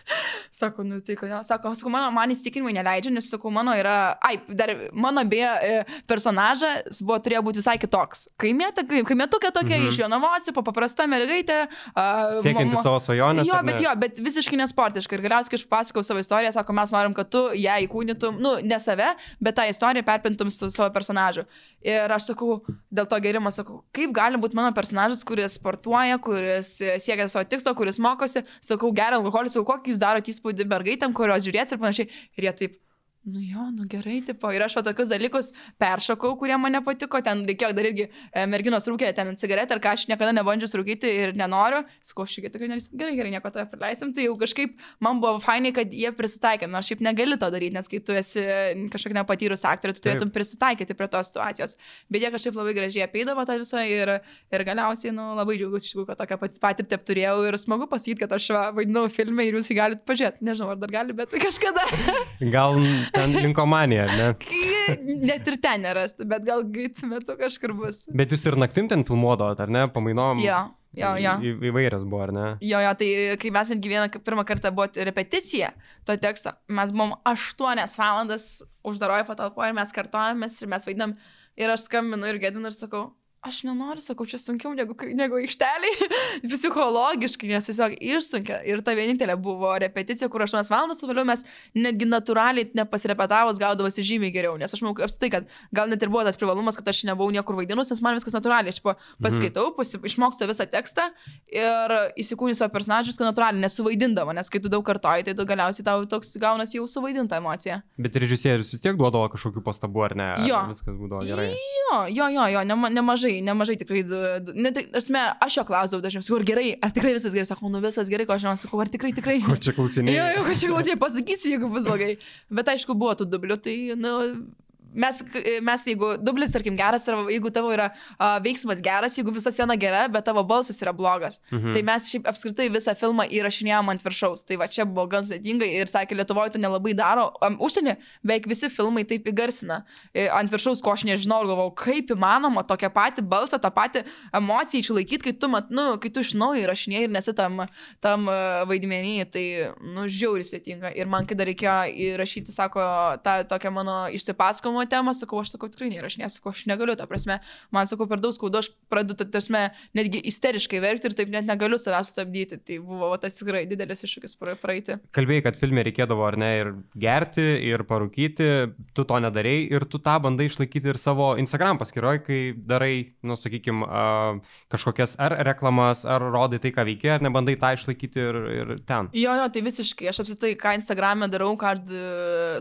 sako, nu tai kodėl? Sako, sakau, mano, man įstikinimai neleidžia, nes sakau, mano yra, ai, dar mano beje personažas buvo, turėjo būti visai kitoks. Kaimėta, kaimėtukė tokia mhm. iš Jonavosi, paprasta mergaitė. Uh, Siekianti savo svajonės. Jo, bet jo, bet visiškai nesportiška. Ir galiausiai, kai aš pasakau savo istoriją, sako, mes norim, kad tu ją įkūnytum, nu, ne save, bet tą istoriją perpintum su savo personažu. Ir aš sakau, dėl to gerimo sakau, kaip gali būti mano personažas, kuris sportuoja, kuris siekia savo tikslo, kuris mokosi, sakau, geria alkoholį, sakau, kokį jūs darote įspūdį mergaitėm, kurios žiūrėt ir panašiai. Ir jie taip, nu jo, nu gerai, tipo, ir aš va tokius dalykus peršokau, kurie man nepatiko, ten reikėjo dar irgi e, merginos rūkė ten cigaretę, ar ką aš niekada nebandžiu rūkyti ir nenoriu, irgi tikrai nesu, gerai, gerai, nieko tave praleisim, tai jau kažkaip man buvo fainai, kad jie prisitaikė, nors šiaip negali to daryti, nes kai tu esi kažkokia nepatyrus aktorė, tu turėtum prisitaikyti prie tos situacijos, bet jie kažkaip labai gražiai apeidavo tą visą ir, ir galiausiai, nu, labai džiaugiuosi iš tikrųjų, kad tokią patirtį turėjau ir smagu pasakyti, kad aš vaidinau filmą ir jūs jį galite pažiūrėti, nežinau, ar dar gali, bet kažkada. Gal ten linkomanija, ne? Net ir ten nerasti, bet gal greitų metu kažkur bus. Bet jūs ir naktim ten filmuodavot, ar ne? Pamainom. Jo. Jo, jo. Į, įvairias buvo, ar ne? Jo, jo, tai kai mes netgi vieną pirmą kartą buvo repeticija to teksto, mes buvom 8 valandas uždaroje patalpoje ir mes kartojamės ir mes vaidinam ir aš skambinu ir gedinu ir sakau, aš nenoriu, sakau, čia sunkiau negu, negu aikšteliai, psichologiškai, nes tiesiog išsunkia. Ir ta vienintelė buvo repeticija, kur 8 valandas, o vėliau mes netgi natūraliai nepasirepetavus gaudavosi žymiai geriau. Nes aš manau, apstai, kad gal net ir buvo tas privalumas, kad aš nebuvau niekur vaidinus, nes man viskas natūraliai. Aš mhm. paskaitau, pasi, išmokstu visą tekstą ir įsikūniu savo personažus, kad natūraliai nesuvaidindama, nes kai tu daug kartoji, tai tu galiausiai tau toks gaunasi jau suvaidinta emocija. Bet režisierius vis tiek duodavo kažkokių pastabų, ar ne? Ar jo. Viskas būdavo gerai. Jo, jo, jo, jo nema, nemažai nemažai, nemažai tikrai, ne, tai, asme, aš jo klausdavau dažniau, sakau, ar gerai, ar tikrai visas gerai, sakau, nu visas gerai, ko aš žinau, sakau, ar tikrai, tikrai. Ko čia klausinėjai? Jo, jo, ko čia klausinėjai, pasakysiu, jeigu bus blogai. Bet aišku, buvo tų dublių, tai, nu, mes, mes jeigu dublis, tarkim, geras, ar jeigu tavo yra uh, veiksmas geras, jeigu visa scena gera, bet tavo balsas yra blogas, mhm. tai mes šiaip apskritai visą filmą įrašinėjom ant viršaus. Tai va čia buvo gan sudėtingai ir sakė, Lietuvoje to nelabai daro. Um, užsienį beveik visi filmai taip įgarsina. E, ant viršaus, ko aš nežinau, galvojau, kaip įmanoma tokią patį balsą, tą patį emociją išlaikyti, kai tu, mat, nu, kai tu iš naujo įrašinėjai ir nesi tam, tam vaidmenį, tai, nu, žiauri sudėtinga. Ir man, kai dar reikėjo įrašyti, sako, tą tokią mano išsipasakomo temą, sakau, aš sakau, tikrai neįrašinėsiu, sakau, aš negaliu, ta prasme, man sakau, per daug skaudu, aš pradedu, ta prasme, netgi isteriškai verkti ir taip net negaliu savęs stabdyti. Tai buvo va, tas tikrai didelis iššūkis praeiti. Kalbėjai, kad filme reikėdavo ar ne ir gerti, ir parūkyti, tu to nedarėjai ir tu tą bandai išlaikyti ir savo Instagram paskyroje, kai darai, nu, sakykime, kažkokias ar reklamas, ar rodai tai, ką veikia, ar nebandai tą išlaikyti ir, ir ten. Jo, jo, tai visiškai. Aš apsitai, ką Instagram'e darau, ką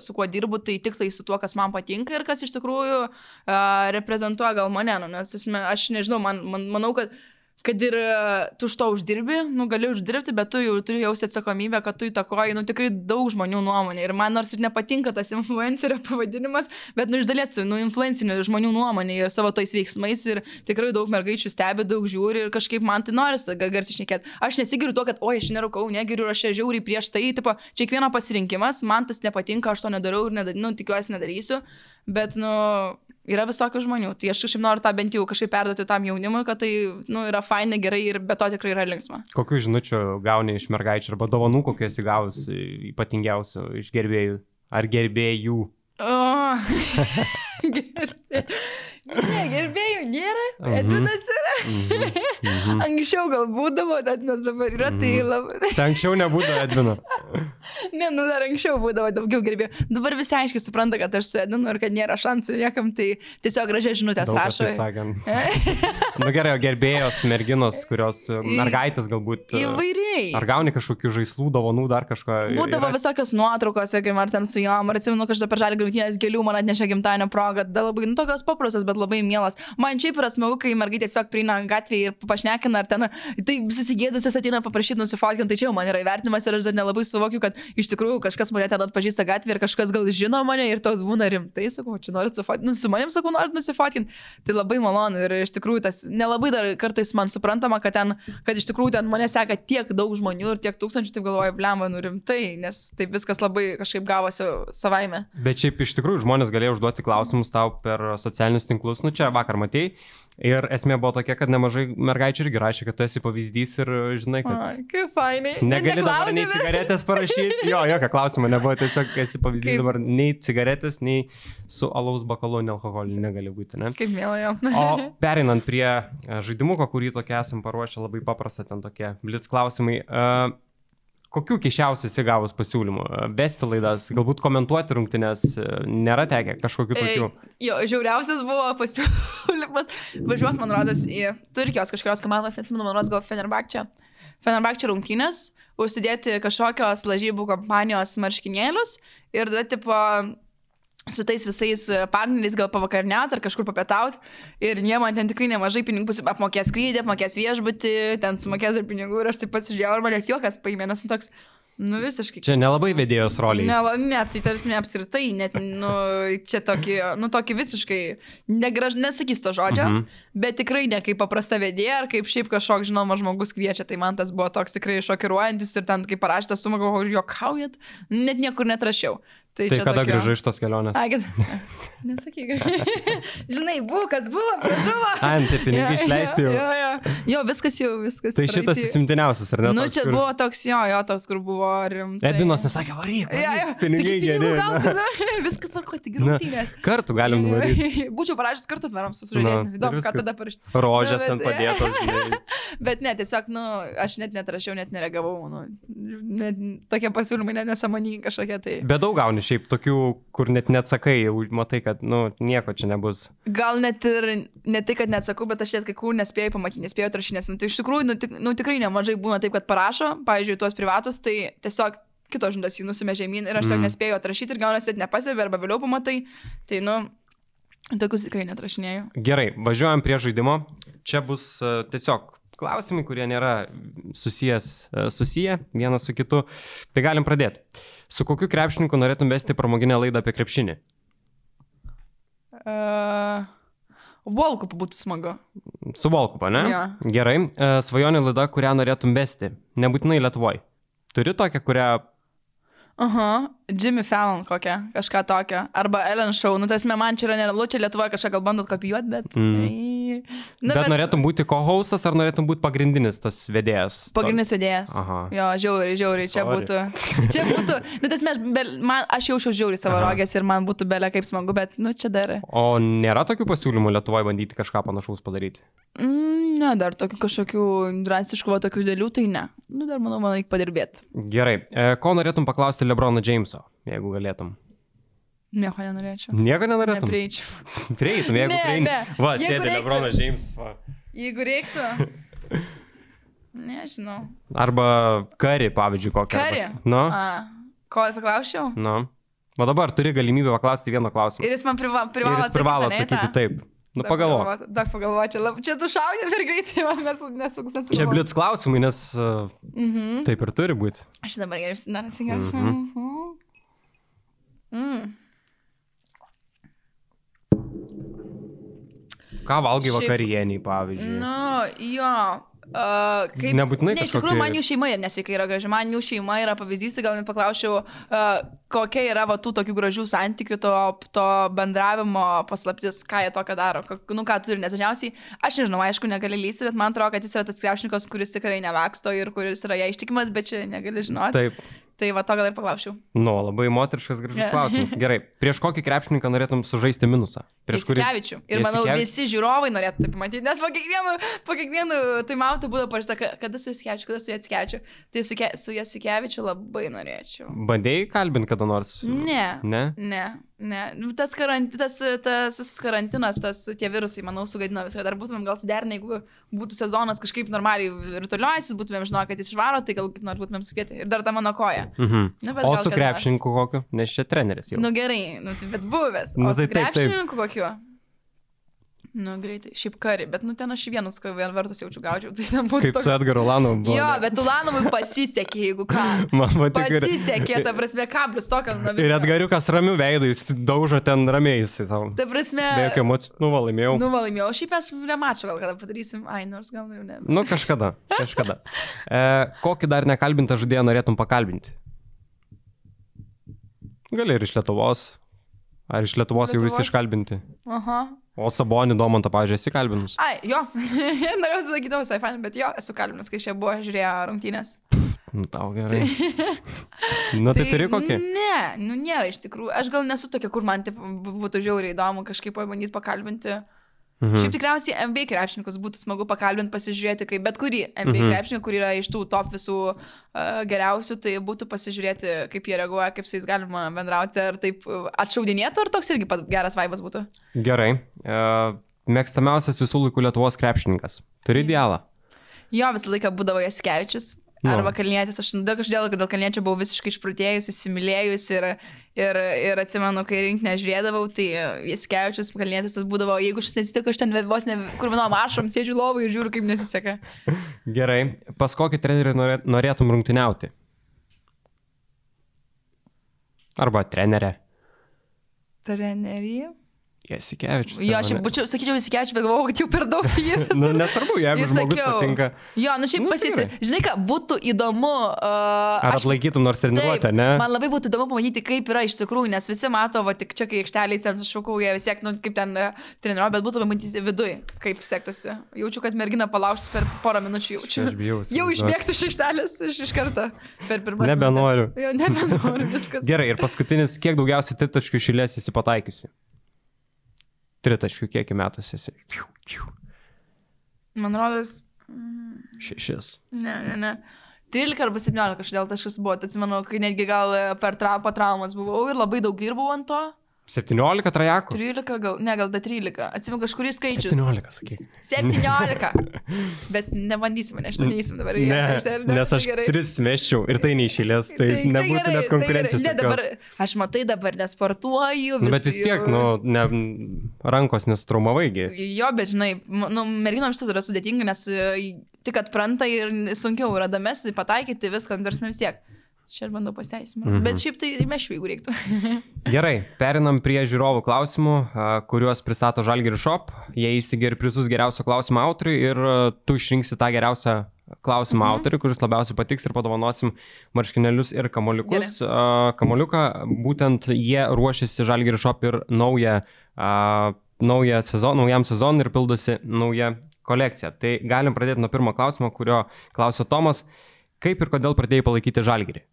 su kuo dirbu, tai tik tai su tuo, kas man patinka ir kas iš tikrųjų uh, reprezentuoja gal mane, nu, nes aš, aš nežinau, man, man, manau, kad kad ir tu už to uždirbi, nu gali uždirbti, bet tu jau turi jausti atsakomybę, kad tu įtakoji, nu tikrai daug žmonių nuomonė. Ir man nors ir nepatinka tas influencerio pavadinimas, bet nu iš dalies, nu influencinė žmonių nuomonė ir savo tais veiksmais ir tikrai daug mergaičių stebi, daug žiūri ir kažkaip man tai norisi garsiai šnekėti. Aš nesigiriu to, kad, oi, aš nerūkau, negiriu, aš čia žiauriai prieš tai, tipo, čia kiekvieno pasirinkimas, man tas nepatinka, aš to nedarau ir, nedar, nu, tikiuosi nedarysiu, bet, nu, yra visokių žmonių. Tai aš kažkaip noriu tą bent jau kažkaip perduoti tam jaunimui, kad tai nu, yra fainai, gerai ir be to tikrai yra linksma. Kokių žinučių gauni iš mergaičių arba dovanų, kokių esi gavus ypatingiausių iš gerbėjų ar gerbėjų? Oh. Ne, gerbėjų nėra, Edvinas yra. Mhm. Mhm. Anksčiau gal būdavo, nes dabar yra, tai mhm. labai. Tai anksčiau nebūdavo Edvino. ne, nu dar anksčiau būdavo daugiau gerbėjų. Dabar visi aiškiai supranta, kad aš su Edvinu ir kad nėra šansų niekam, tai tiesiog gražiai žinutės Daug rašo. Na nu, gerai, o gerbėjos merginos, kurios mergaitės galbūt. E, Įvairiai. Ar gauni kažkokių žaislų, dovanų, dar kažko? Būdavo yra... visokios nuotraukos, ir ar ten su juom, ar atsimenu, kad aš per žalį grūtinės gėlių man atnešė gimtadienio progą, da labai, nu tokios paprastos, bet bet labai mielas. Man šiaip yra smagu, kai mergaitė tiesiog prieina gatvėje ir pašnekina, ar ten, tai susigėdusios ateina paprašyti nusifotkinti, tai čia jau man yra įvertinimas ir aš dar nelabai suvokiu, kad iš tikrųjų kažkas mane ten atpažįsta gatvėje ir kažkas gal žino mane ir tos būna rimtai, sakau, čia norit nusifotkinti, nu, su manim sakau, norit nusifotkinti. Tai labai malonu ir iš tikrųjų tas nelabai dar kartais man suprantama, kad ten, kad iš tikrųjų ten mane seka tiek daug žmonių ir tiek tūkstančių, taip galvoju, blemba, nu rimtai, nes taip viskas labai kažkaip gavosi savaime. Bet šiaip iš tikrųjų žmonės galėjo užduoti klausimus tau per socialinius tinklus tinklus, nu čia vakar matėjai. Ir esmė buvo tokia, kad nemažai mergaičių irgi rašė, kad tu esi pavyzdys ir žinai, kad... Ai, kaip fainai. Negali dabar nei cigaretės parašyti. Jo, jokio klausimo nebuvo, tiesiog esi pavyzdys kaip... dabar nei cigaretės, nei su alaus bakalu, nei alkoholiu negali būti, ne? Kaip mėlyjo. o perinant prie e, žaidimuko, kurį tokia esam paruošę, labai paprasta ten tokie blitz klausimai. Uh, Kokių keščiausių esi gavus pasiūlymų? Vesti laidas, galbūt komentuoti rungtynės, nėra tekę kažkokių tokių? E, jo, žiauriausias buvo pasiūlymas važiuoti, man rodos, į Turkijos kažkurios komandos, neatsimenu, man rodos, gal Fenerbakčia. Fenerbakčia rungtynės, užsidėti kažkokios lažybų kompanijos marškinėlius ir tada, tipo, su tais visais partneriais gal pavakarniauti ar kažkur papietauti ir jie man ten tikrai nemažai pinigų apmokės skrydį, apmokės viešbutį, ten sumokės ir pinigų ir aš taip pasižiūrėjau ir man net juokas paėmė, nes toks, Nu, visiškai. Čia nelabai vedėjos roliai. Ne, ne tai tarsi apskritai, net, nu, čia tokį, nu, tokį visiškai, negraž, nesakys to žodžio, mm -hmm. bet tikrai ne kaip paprasta vedėja, ar kaip šiaip kažkoks žinomas žmogus kviečia, tai man tas buvo toks tikrai šokiruojantis ir ten, kai parašytas sumą, galvoju, juokaujat, net niekur netrašiau. Tai, tai kada tokio... grįžai iš tos kelionės? Kad... Nesakyk. Žinai, buvo, kas buvo, pražuvo. Ai, nu, tai pinigai ja, išleisti jau. Jo, jo, jo, viskas jau, viskas. Tai šitas įsimtiniausias, ar ne? Nu, čia kur... buvo toks, jo, jo, toks, kur buvo rimtai. Edinas nesakė, varyk. Ja, ja. Pinigai geri. Viskas tvarko, tik rungtynės. Kartu galim nuvaryti. Būčiau parašęs kartu atvarom susižaidėti. Įdomu, ką tada parašyti. Rožės ten padėtos. Bet ne, tiesiog, nu, aš net netrašiau, net nereagavau. Nu, net, tokie pasiūlymai net nesąmoningi kažkokie. Tai... Bet daug gauni šiaip tokių, kur net neatsakai, jau matai, kad, nu, nieko čia nebus. Gal net ir ne tai, kad neatsakau, bet aš net kai kur nespėjau pamatyti, nespėjau atrašinės. Nu, tai iš tikrųjų, nu, tik, nu, tikrai nemažai būna taip, kad parašo, pavyzdžiui, tuos privatus, tai tiesiog kitos žindas jį nusimė žemyn ir aš mm. nespėjau atrašyti ir gaunasi, net nepasibė arba vėliau pamatai. Tai, nu, Tokius tikrai netrašinėjau. Gerai, važiuojam prie žaidimo. Čia bus uh, tiesiog klausimai, kurie nėra susijęs, uh, susiję vienas su kitu. Tai galim pradėti. Su kokiu krepšininku norėtum vesti pramoginę laidą apie krepšinį? Uh, Volkupu būtų smagu. Su Volkupu, ne? Ja. Gerai. Uh, svajonė laida, kurią norėtum vesti. Nebūtinai Lietuvoje. Turi tokią, kurią Aha, Jimmy Fallon kokią, kažką tokio. Arba Ellen Show. Nu, tarsi, man čia yra nerealu, čia Lietuvoje kažką gal bandot kopijuoti, bet... Mm. Na, bet, bet norėtum būti co-hostas ar norėtum būti pagrindinis tas vedėjas? Pagrindinis to... vedėjas. Aha. Jo, žiauriai, žiauriai, čia būtų. Čia būtų. Nu, tas mes, man, aš jaučiau žiauriai savo Aha. rogės ir man būtų belė kaip smagu, bet, nu, čia dar. O nėra tokių pasiūlymų Lietuvoje bandyti kažką panašaus padaryti? Mm, ne, dar tokių kažkokių drastiškų, va, tokių dėlių, tai ne. Nu, dar manau, man reikia padirbėti. Gerai. E, ko norėtum paklausti Lebrono Jameso, jeigu galėtum? Nieko nenorėčiau. Nieko nenorėtum? Prieičiau. Prieitum, jeigu. Ne. Va, jeigu sėdi Lebronas James. Va. Jeigu reiktų. Nežinau. Arba kari, pavyzdžiui, kokią. Kari. Arba... Nu. A, ko paklausčiau? Nu. Va dabar turi galimybę paklausti vieną klausimą. Ir jis man priva, privalo atsakyti. Privalo atsakyti taip. Nu, pagalvok. Dar pagalvočiau, lab... čia tu šaudai per greitai, man nesu, nesu, nesu. Čia blitz klausimai, nes uh, mm -hmm. taip ir turi būti. Aš dabar geriau, dar atsigersiu. Mm -hmm. mm. Ką valgai Šiaip... vakarieniai, pavyzdžiui? Nu, jo. Uh, kaip, Nebūtinai. Ne, iš tikrųjų, man jų šeima ir nesveikai yra graži, man jų šeima yra pavyzdys, gal net paklausčiau, uh, kokia yra va, tų tokių gražių santykių, to, to bendravimo paslaptis, ką jie tokio daro, nu ką turi, nes dažniausiai, aš nežinau, aišku, negali lysti, bet man atrodo, kad jis yra tas krepšininkas, kuris tikrai nevaksto ir kuris yra ją ištikimas, bet čia negali žinoti. Taip. Tai va to gal ir paklausčiau. Nu, labai moteriškas gražus yeah. klausimas. Gerai, prieš kokį krepšininką norėtum sužaisti minusą? Prieš kurį? Jasikevičių. Ir manau, Jasikevičių? visi žiūrovai norėtų tai pamatyti, nes po kiekvienu, po kiekvienu tai mautų būdavo parašyta, kada su Jasikevičiu, kada su Jasikevičiu. Tai su, su Jasikevičiu labai norėčiau. Bandėjai kalbinti kada nors? Ne. Ne? Ne. Ne, nu, tas, karanti, tas, tas visas karantinas, tas tie virusai, manau, sugadino viską. Dar būtumėm gal suderinę, jeigu būtų sezonas kažkaip normaliai rutuliuojasis, būtumėm žinoję, kad jis išvaro, tai gal kaip nors būtumėm sukėti. Ir dar ta mano koja. Mhm. Na, o su krepšininku kokiu? Nes čia treneris jau. Nu gerai, nu, tai bet buvęs. Nu, o tai su krepšininku kokiu? Nu, greitai. Šiaip kari, bet, nu, ten aš vienas, kai vien vertus jaučiu gaučiau. Tai ten būtų. Kaip toks... su Edgaru Lanovu. Jo, bet Ulanovui pasisekė, jeigu ką. Man patiko. Pasisekė, ta prasme, kablius tokio. Nu, ir Edgariukas ramių veidų, jis daužo ten ramiai jisai tau. Ta prasme. Be jokių emocijų. Nu, laimėjau. Nu, laimėjau. Šiaip mes remačio gal kada padarysim. Ai, nors gal jau ne. Nu, kažkada. Kažkada. E, kokį dar nekalbintą žaidėją norėtum pakalbinti? Gali ir iš Lietuvos. Ar iš Lietuvos, Lietuvos? jau visi iškalbinti? Aha. O Sabonį Domantą, pavyzdžiui, esi kalbinus? Ai, jo. Norėjau sakyti, tavo Saifan, bet jo, esu kalbinus, kai čia buvo žiūrėjo rungtynės. Nu, tau gerai. nu, tai, tai turi kokį? Ne, nu nėra iš tikrųjų. Aš gal nesu tokia, kur man taip būtų žiauriai įdomu kažkaip pabandyti pakalbinti. Mhm. Šiaip tikriausiai MB krepšininkus būtų smagu pakalbinti, pasižiūrėti, kaip bet kurį MB mhm. krepšininką, kur yra iš tų top visų uh, geriausių, tai būtų pasižiūrėti, kaip jie reaguoja, kaip su jais galima bendrauti, ar taip atšaudinėtų, ar toks irgi geras vaibas būtų. Gerai. Uh, mėgstamiausias visų laikų Lietuvos krepšininkas. Turi idealą? Jo, visą laiką būdavo Jaskevičius. Nu. Arba kalnietis, aš daug kažkodėl, kad dėl kalniečio buvau visiškai išprotėjus, įsimylėjus ir, ir, ir atsimenu, kai rinkinę žiūrėdavau, tai jis kevičius, kalnietis tas būdavo, jeigu aš nesitiko, aš ten vos ne, kur vienom ašom sėdžiu lovai ir žiūriu, kaip nesiseka. Gerai, pas kokį trenerį norėtum rungtyniauti? Arba trenerė? Trenerį? Jasikevičius. Jo, aš būčiau, sakyčiau, Jasikevičius, bet galvoju, kad jau per daug jį. nu, nesvarbu, jeigu jis žmogus sakiau, patinka. Jo, nu šiaip nu, pasisi. Žinai, ką, būtų įdomu. Uh, Ar aš, atlaikytum nors treniruotę, ne? Man labai būtų įdomu pamatyti, kaip yra iš tikrųjų, nes visi mato, va, tik čia, kai aikšteliai ten šaukau, jie vis tiek, nu, kaip ten uh, treniruoja, bet būtų pamatyti viduje, kaip sektųsi. Jaučiu, kad mergina palaužtų per porą minučių, jaučiu. Aš bijau. Jau išbėgtų iš aikštelės iš, iš karto per pirmą. Nebenoriu. Jo, nebenoriu viskas. Gerai, ir paskutinis, kiek daugiausiai tritaškių išėlės esi pataikiusi? Tritaškių kiek metuose esi? Man rodos. Šešis. Ne, ne, ne. 13 arba 17 kažkodėl taškas buvo, atsimenu, kai netgi gal per tra, po traumas buvau ir labai daug dirbau ant to. 17 trajakų? 13, gal, ne, gal da 13. Atsimenu kažkurį skaičių. 17, sakyk. 17. Bet nebandysime, neišsakysim dabar. Ne, ne, nes aš gerai. tris meščiau ir tai neišėlės, tai, tai nebūtų tai net konkurencijos. Tai ne, dabar, aš matai dabar nesportuoju. Vis, bet vis tiek, nu, ne, rankos nestraumavaigi. Jo, bet žinai, nu, merginoms tas yra sudėtinga, nes e, tik atpranta ir sunkiau yra damesti, pataikyti viską, nors vis tiek. Čia aš bandau pasiteisinti. Mhm. Bet šiaip tai mešvių, jeigu reiktų. Gerai, perinam prie žiūrovų klausimų, kuriuos pristato Žalgiri Shop. Jie įsigia ir prizus geriausio klausimo autoriui ir tu išrinksi tą geriausią klausimą mhm. autoriui, kuris labiausiai patiks ir padovanosim marškinėlius ir kamoliukus. Gerai. Kamoliuką, būtent jie ruošiasi Žalgiri Shop ir naują, naują sezoną, naujam sezonui ir pildosi naują kolekciją. Tai galim pradėti nuo pirmo klausimo, kurio klausė Tomas. Kaip ir kodėl pradėjai palaikyti Žalgirį?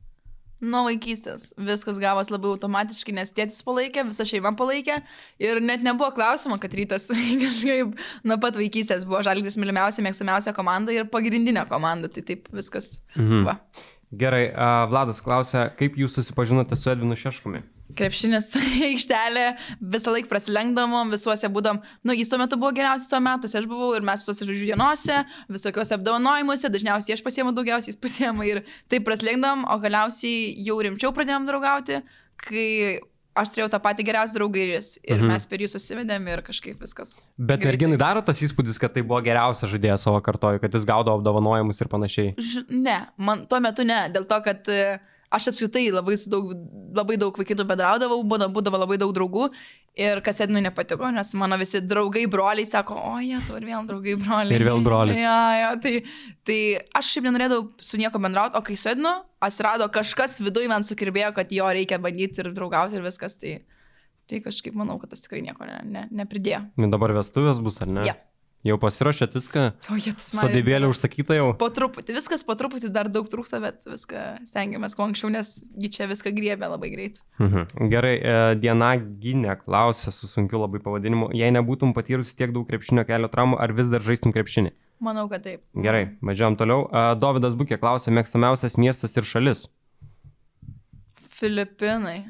Nuo vaikystės viskas gavos labai automatiškai, nes tėtis palaikė, visa šeima palaikė ir net nebuvo klausimo, kad rytas kažkaip nuo pat vaikystės buvo žalgris mylimiausia, mėgstamiausia komanda ir pagrindinė komanda, tai taip viskas. Mhm. Va. Gerai, uh, Vladas klausia, kaip jūs susipažinote su Edvinu Šeškumi? Krepšinis aikštelė, visą laiką prasilenkdavom, visuose būdom, nu, jis tuo metu buvo geriausias savo metuose, aš buvau ir mes visuose žodžių dienose, visokiuose apdovanojimuose, dažniausiai aš pasiemu daugiausiai, jis pasiema ir taip prasilenkdavom, o galiausiai jau rimčiau pradėjom draugauti, kai aš turėjau tą patį geriausią draugą ir jis. Ir mhm. mes per jį susivedėm ir kažkaip viskas. Bet greitai. merginai daro tas įspūdis, kad tai buvo geriausias žaidėjas savo kartoju, kad jis gaudavo apdovanojimus ir panašiai. Ž ne, man tuo metu ne, dėl to, kad uh, aš apskritai labai, daug, labai daug vaikinų bendraudavau, būdavo, būdavo labai daug draugų ir kas Edmui nepatiko, nes mano visi draugai, broliai sako, o jie, tu ir vėl draugai, broliai. Ir vėl broliai. Ja, ja, tai, tai aš šiaip nenorėdavau su nieko bendrauti, o kai su Ednu atsirado kažkas viduje man sukirbėjo, kad jo reikia bandyti ir draugauti ir viskas, tai, tai kažkaip manau, kad tas tikrai nieko ne, ne, nepridėjo. Ir dabar vestuvės bus, ar ne? Ja. Jau pasirašėt viską? O. Sodybėlė užsakyta jau? Po truputį, viskas po truputį dar daug trūksta, bet viską stengiamės kuo anksčiau, nes čia viską griebė labai greit. Mhm. Gerai, e, Diena Ginė klausė su sunkiu labai pavadinimu, jei nebūtum patyrusi tiek daug krepšinio kelio traumų, ar vis dar žaistum krepšinį? Manau, kad taip. Gerai, važiuojam toliau. E, Davidas Bukė klausė, mėgstamiausias miestas ir šalis? Filipinai.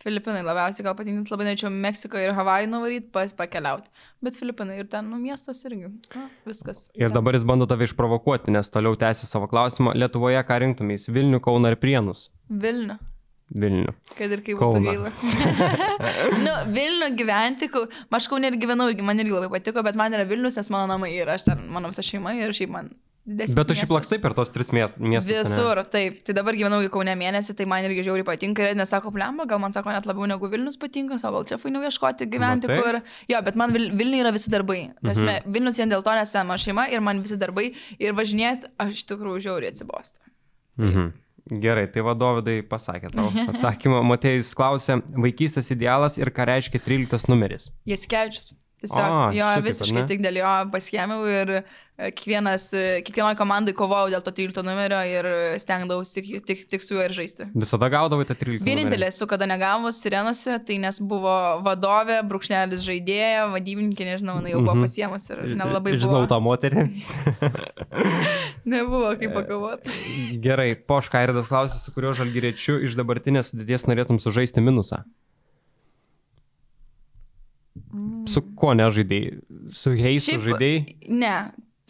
Filipinai labiausiai gal patinka, labai norėčiau Meksiko ir Havajų nuvaryti, pas pakeliauti. Bet Filipinai ir ten, nu, miestas irgi. Na, viskas. Ir dabar jis bando tave išprovokuoti, nes toliau tęsi savo klausimą. Lietuvoje ką rinktumės? Vilnių, Kauną ar Prienus? Vilnių. Vilnių. Kad ir kaip būtų gaila. nu, Vilnių gyventi, aš kaunė ir gyvenau, man irgi labai patiko, bet man yra Vilnius, nes mano namai ir aš ten, mano visa šeima ir šiaip man didesnis. Bet tu šiaip lakstai per tos tris miestus. Visur, taip. Tai dabar gyvenau į Kaune mėnesį, tai man irgi žiauriai patinka. Ir nesako, plemba, gal man sako net labiau negu Vilnius patinka, savo gal čia fainiau ieškoti gyventi, Na, kur. Jo, bet man Vil Vilniuje yra visi darbai. Tarsi, mhm. Vilnius vien dėl to, nes ten mano šeima ir man visi darbai. Ir važinėti, aš tikrųjų žiauriai atsibostu. Mhm. Gerai, tai vadovydai pasakė tau atsakymą. Matėjus klausė, vaikystės idealas ir ką reiškia 13 numeris. Jis kečius. Tiesiog o, jo šitaip, visiškai tik dėl jo paschėmiau ir e, kiekvienas, e, kiekvienoje komandai kovojau dėl to 13 numerio ir stengdavausi tik, tik, tik su juo ir žaisti. Visada gaudavai tą 13 numerį? Vienintelė esu kada negavus sirenose, tai nes buvo vadovė, brūkšnelis žaidėja, vadybininkė, nežinau, jinai jau buvo mhm. pasiemus ir nelabai buvo. Žinau tą moterį. Nebuvo kaip pakovoti. Gerai, Poškairidas klausė, su kuriuo žalgyriečiu iš dabartinės sudėties norėtum sužaisti minusą. Su kuo nežaidėjai? Su Heisu žaidėjai? Ne,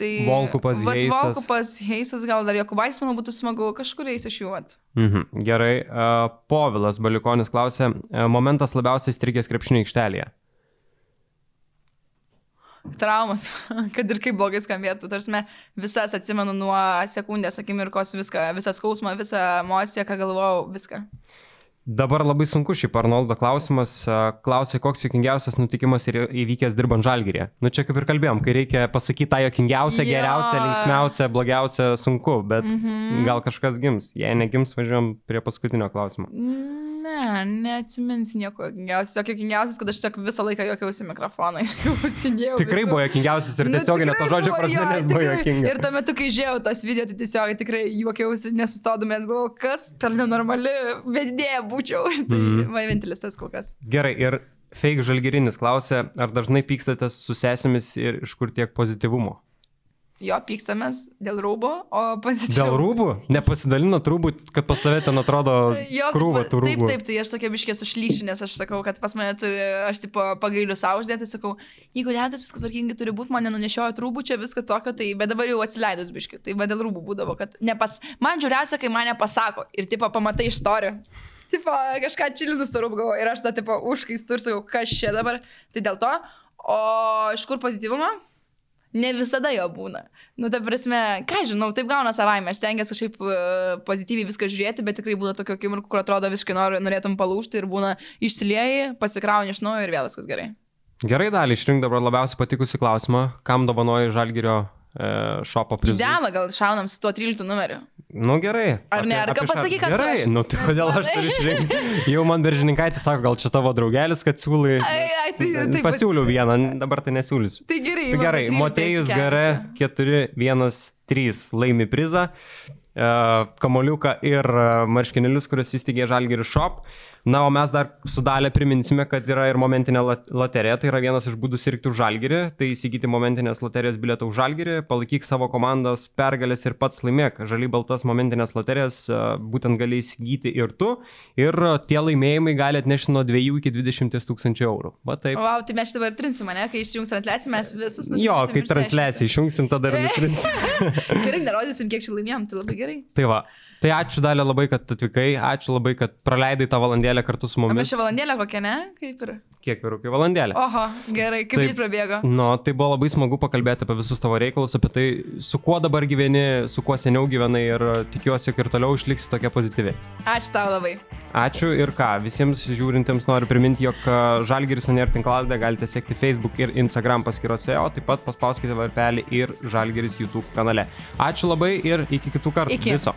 Tai Volkupas, Heisas. Volkupas, Heisas, gal dar Jokubais, manau, būtų smagu kažkuriais iš jų. Mhm, gerai. Uh, Povilas Balikonis klausė, uh, momentas labiausiai strigęs krepšinio aikštelėje. Traumas, kad ir kaip blogai skambėtų, tarsi visas atsimenu nuo sekundės akimirkos viską, visą skausmą, visą emociją, ką galvojau, viską. Dabar labai sunku šiaip Arnoldo klausimas. Uh, Klausė, koks jokingiausias nutikimas įvykęs dirbant žalgyrėje. Nu čia kaip ir kalbėjom, kai reikia pasakyti tą jokingiausią, Jo. geriausią, linksmiausią, blogiausią, sunku, bet Mhm. gal kažkas gims. Jei negims, važiuojam prie paskutinio klausimo. Ne, neatsiminsiu nieko jokingiausias. Tiesiog jokingiausias, kad aš tiesiog visą laiką jokiausi mikrofoną ir klausinėjau. Tikrai visų. buvo jokingiausias ir Nu, tiesiog ne to žodžio prasme, nes buvo tikrai. jokinga. Ir tuo metu, kai žiūrėjau tos video, tai tiesiog tikrai juokiausi, nesustodomės, galvoju, kas per nenormali vedėja būčiau. tai Mhm. man vienintelis tas kol kas. Gerai, ir fake žalgirinis klausė, ar dažnai pykstate su sesėmis ir iš kur tiek pozityvumo? Jo, pykstamės dėl rūbo, o pozityviai. Dėl rūbų? Nepasidalinot rūbų, kad pas tave ten atrodo Jo, krūva tų Taip, rūbų. taip, tai aš tokia biškė sušlykščiu, nes aš sakau, kad pas mane turi, aš tipo pagailiu savo uždėti, sakau, jeigu ledas viskas tvarkingai turi būti, mane nunešiojo rūbų čia viską tokio, tai bet dabar jau atsileidus biškį, tai va dėl rūbų būdavo, kad nepas, man žiūriausia, kai mane pasako ir tipo pamatai iš istorijų. Tipo, kažką čilinus rūbų galvo ir aš tą tipo užkaistu ir sakau, kas čia dabar, tai dėl to, o iš kur pozityvumo? Ne visada jo būna. Nu, ta prasme, ką žinau, taip gauna savaime. Aš stengiuosi kažkaip uh, pozityviai viską žiūrėti, bet tikrai būna tokio akimirkų, kur atrodo visiškai nor, norėtum palūšti ir būna išsilieji, pasikrauni iš naujo ir vėl viskas gerai. Gerai, dalį išrink dabar labiausiai patikusi klausimą, kam dovanoji žalgirio e, šopo prizus. Idealą gal šaunam su tuo 13 numeriu. Nu gerai. Ar ne? Ar ką pasakyk, kad tu Gerai, aš- nu tai kodėl aš turiu išrinkti? Jau man beržininkaitis sako, gal čia tavo draugelis, kad siūlai. Ai, ai, tai, tai Pasiūliau vieną, dabar tai nesiūlysiu. Tai gerai. Tai gerai, 13 Motėjus. Gare 4-1-3 laimi prizą, e, kamoliuką ir e, marškinėlius, kuriuos įsteigė Žalgiris Shop. Na, o mes dar su dalė priminsime, kad yra ir momentinė loterija, tai yra vienas iš būdų sirgti už Žalgirį, tai įsigyti momentinės loterijos bilietą už Žalgirį, palaikyk savo komandos pergalės ir pats laimėk. Žaliai baltas momentinės loterijas e, būtent gali įsigyti ir tu, ir tie laimėjimai gali atnešti nuo 2 iki 20 tūkstančių eurų. Va taip. O, wow, tai mes dabar trinsim, ne? Kai išjungs transliaciją, mes visus Jo, kai transliaciją išjungsim, tada ir nutrinsim. Gerai, nerodysim, kiek čia laimėjom, tai labai gerai. Tai va. Tai ačiū dalė labai, kad atvykai, ačiū labai, kad praleidai tą valandėlę kartu su O mes mumis. čia valandėlę kokią, ne? Kaip ir. Kiek vyrukai valandėlę. Oho, gerai, kaip greit prabėgo. Nu, tai buvo labai smagu pakalbėti apie visus tavo reikalus, apie tai, su kuo dabar gyveni, su kuo seniau gyvenai ir tikiuosi, kad ir toliau išliksi tokia pozityvi. Ačiū tau labai. Ačiū ir ką, visiems žiūrintiems noriu priminti, jog a, Žalgiris Anier tinklalaidę galite sekti Facebook ir Instagram paskyrose, o taip pat paspauskite varpelį ir Žalgiris YouTube kanale. Ačiū labai ir iki kitų kartų. Iki. Viso.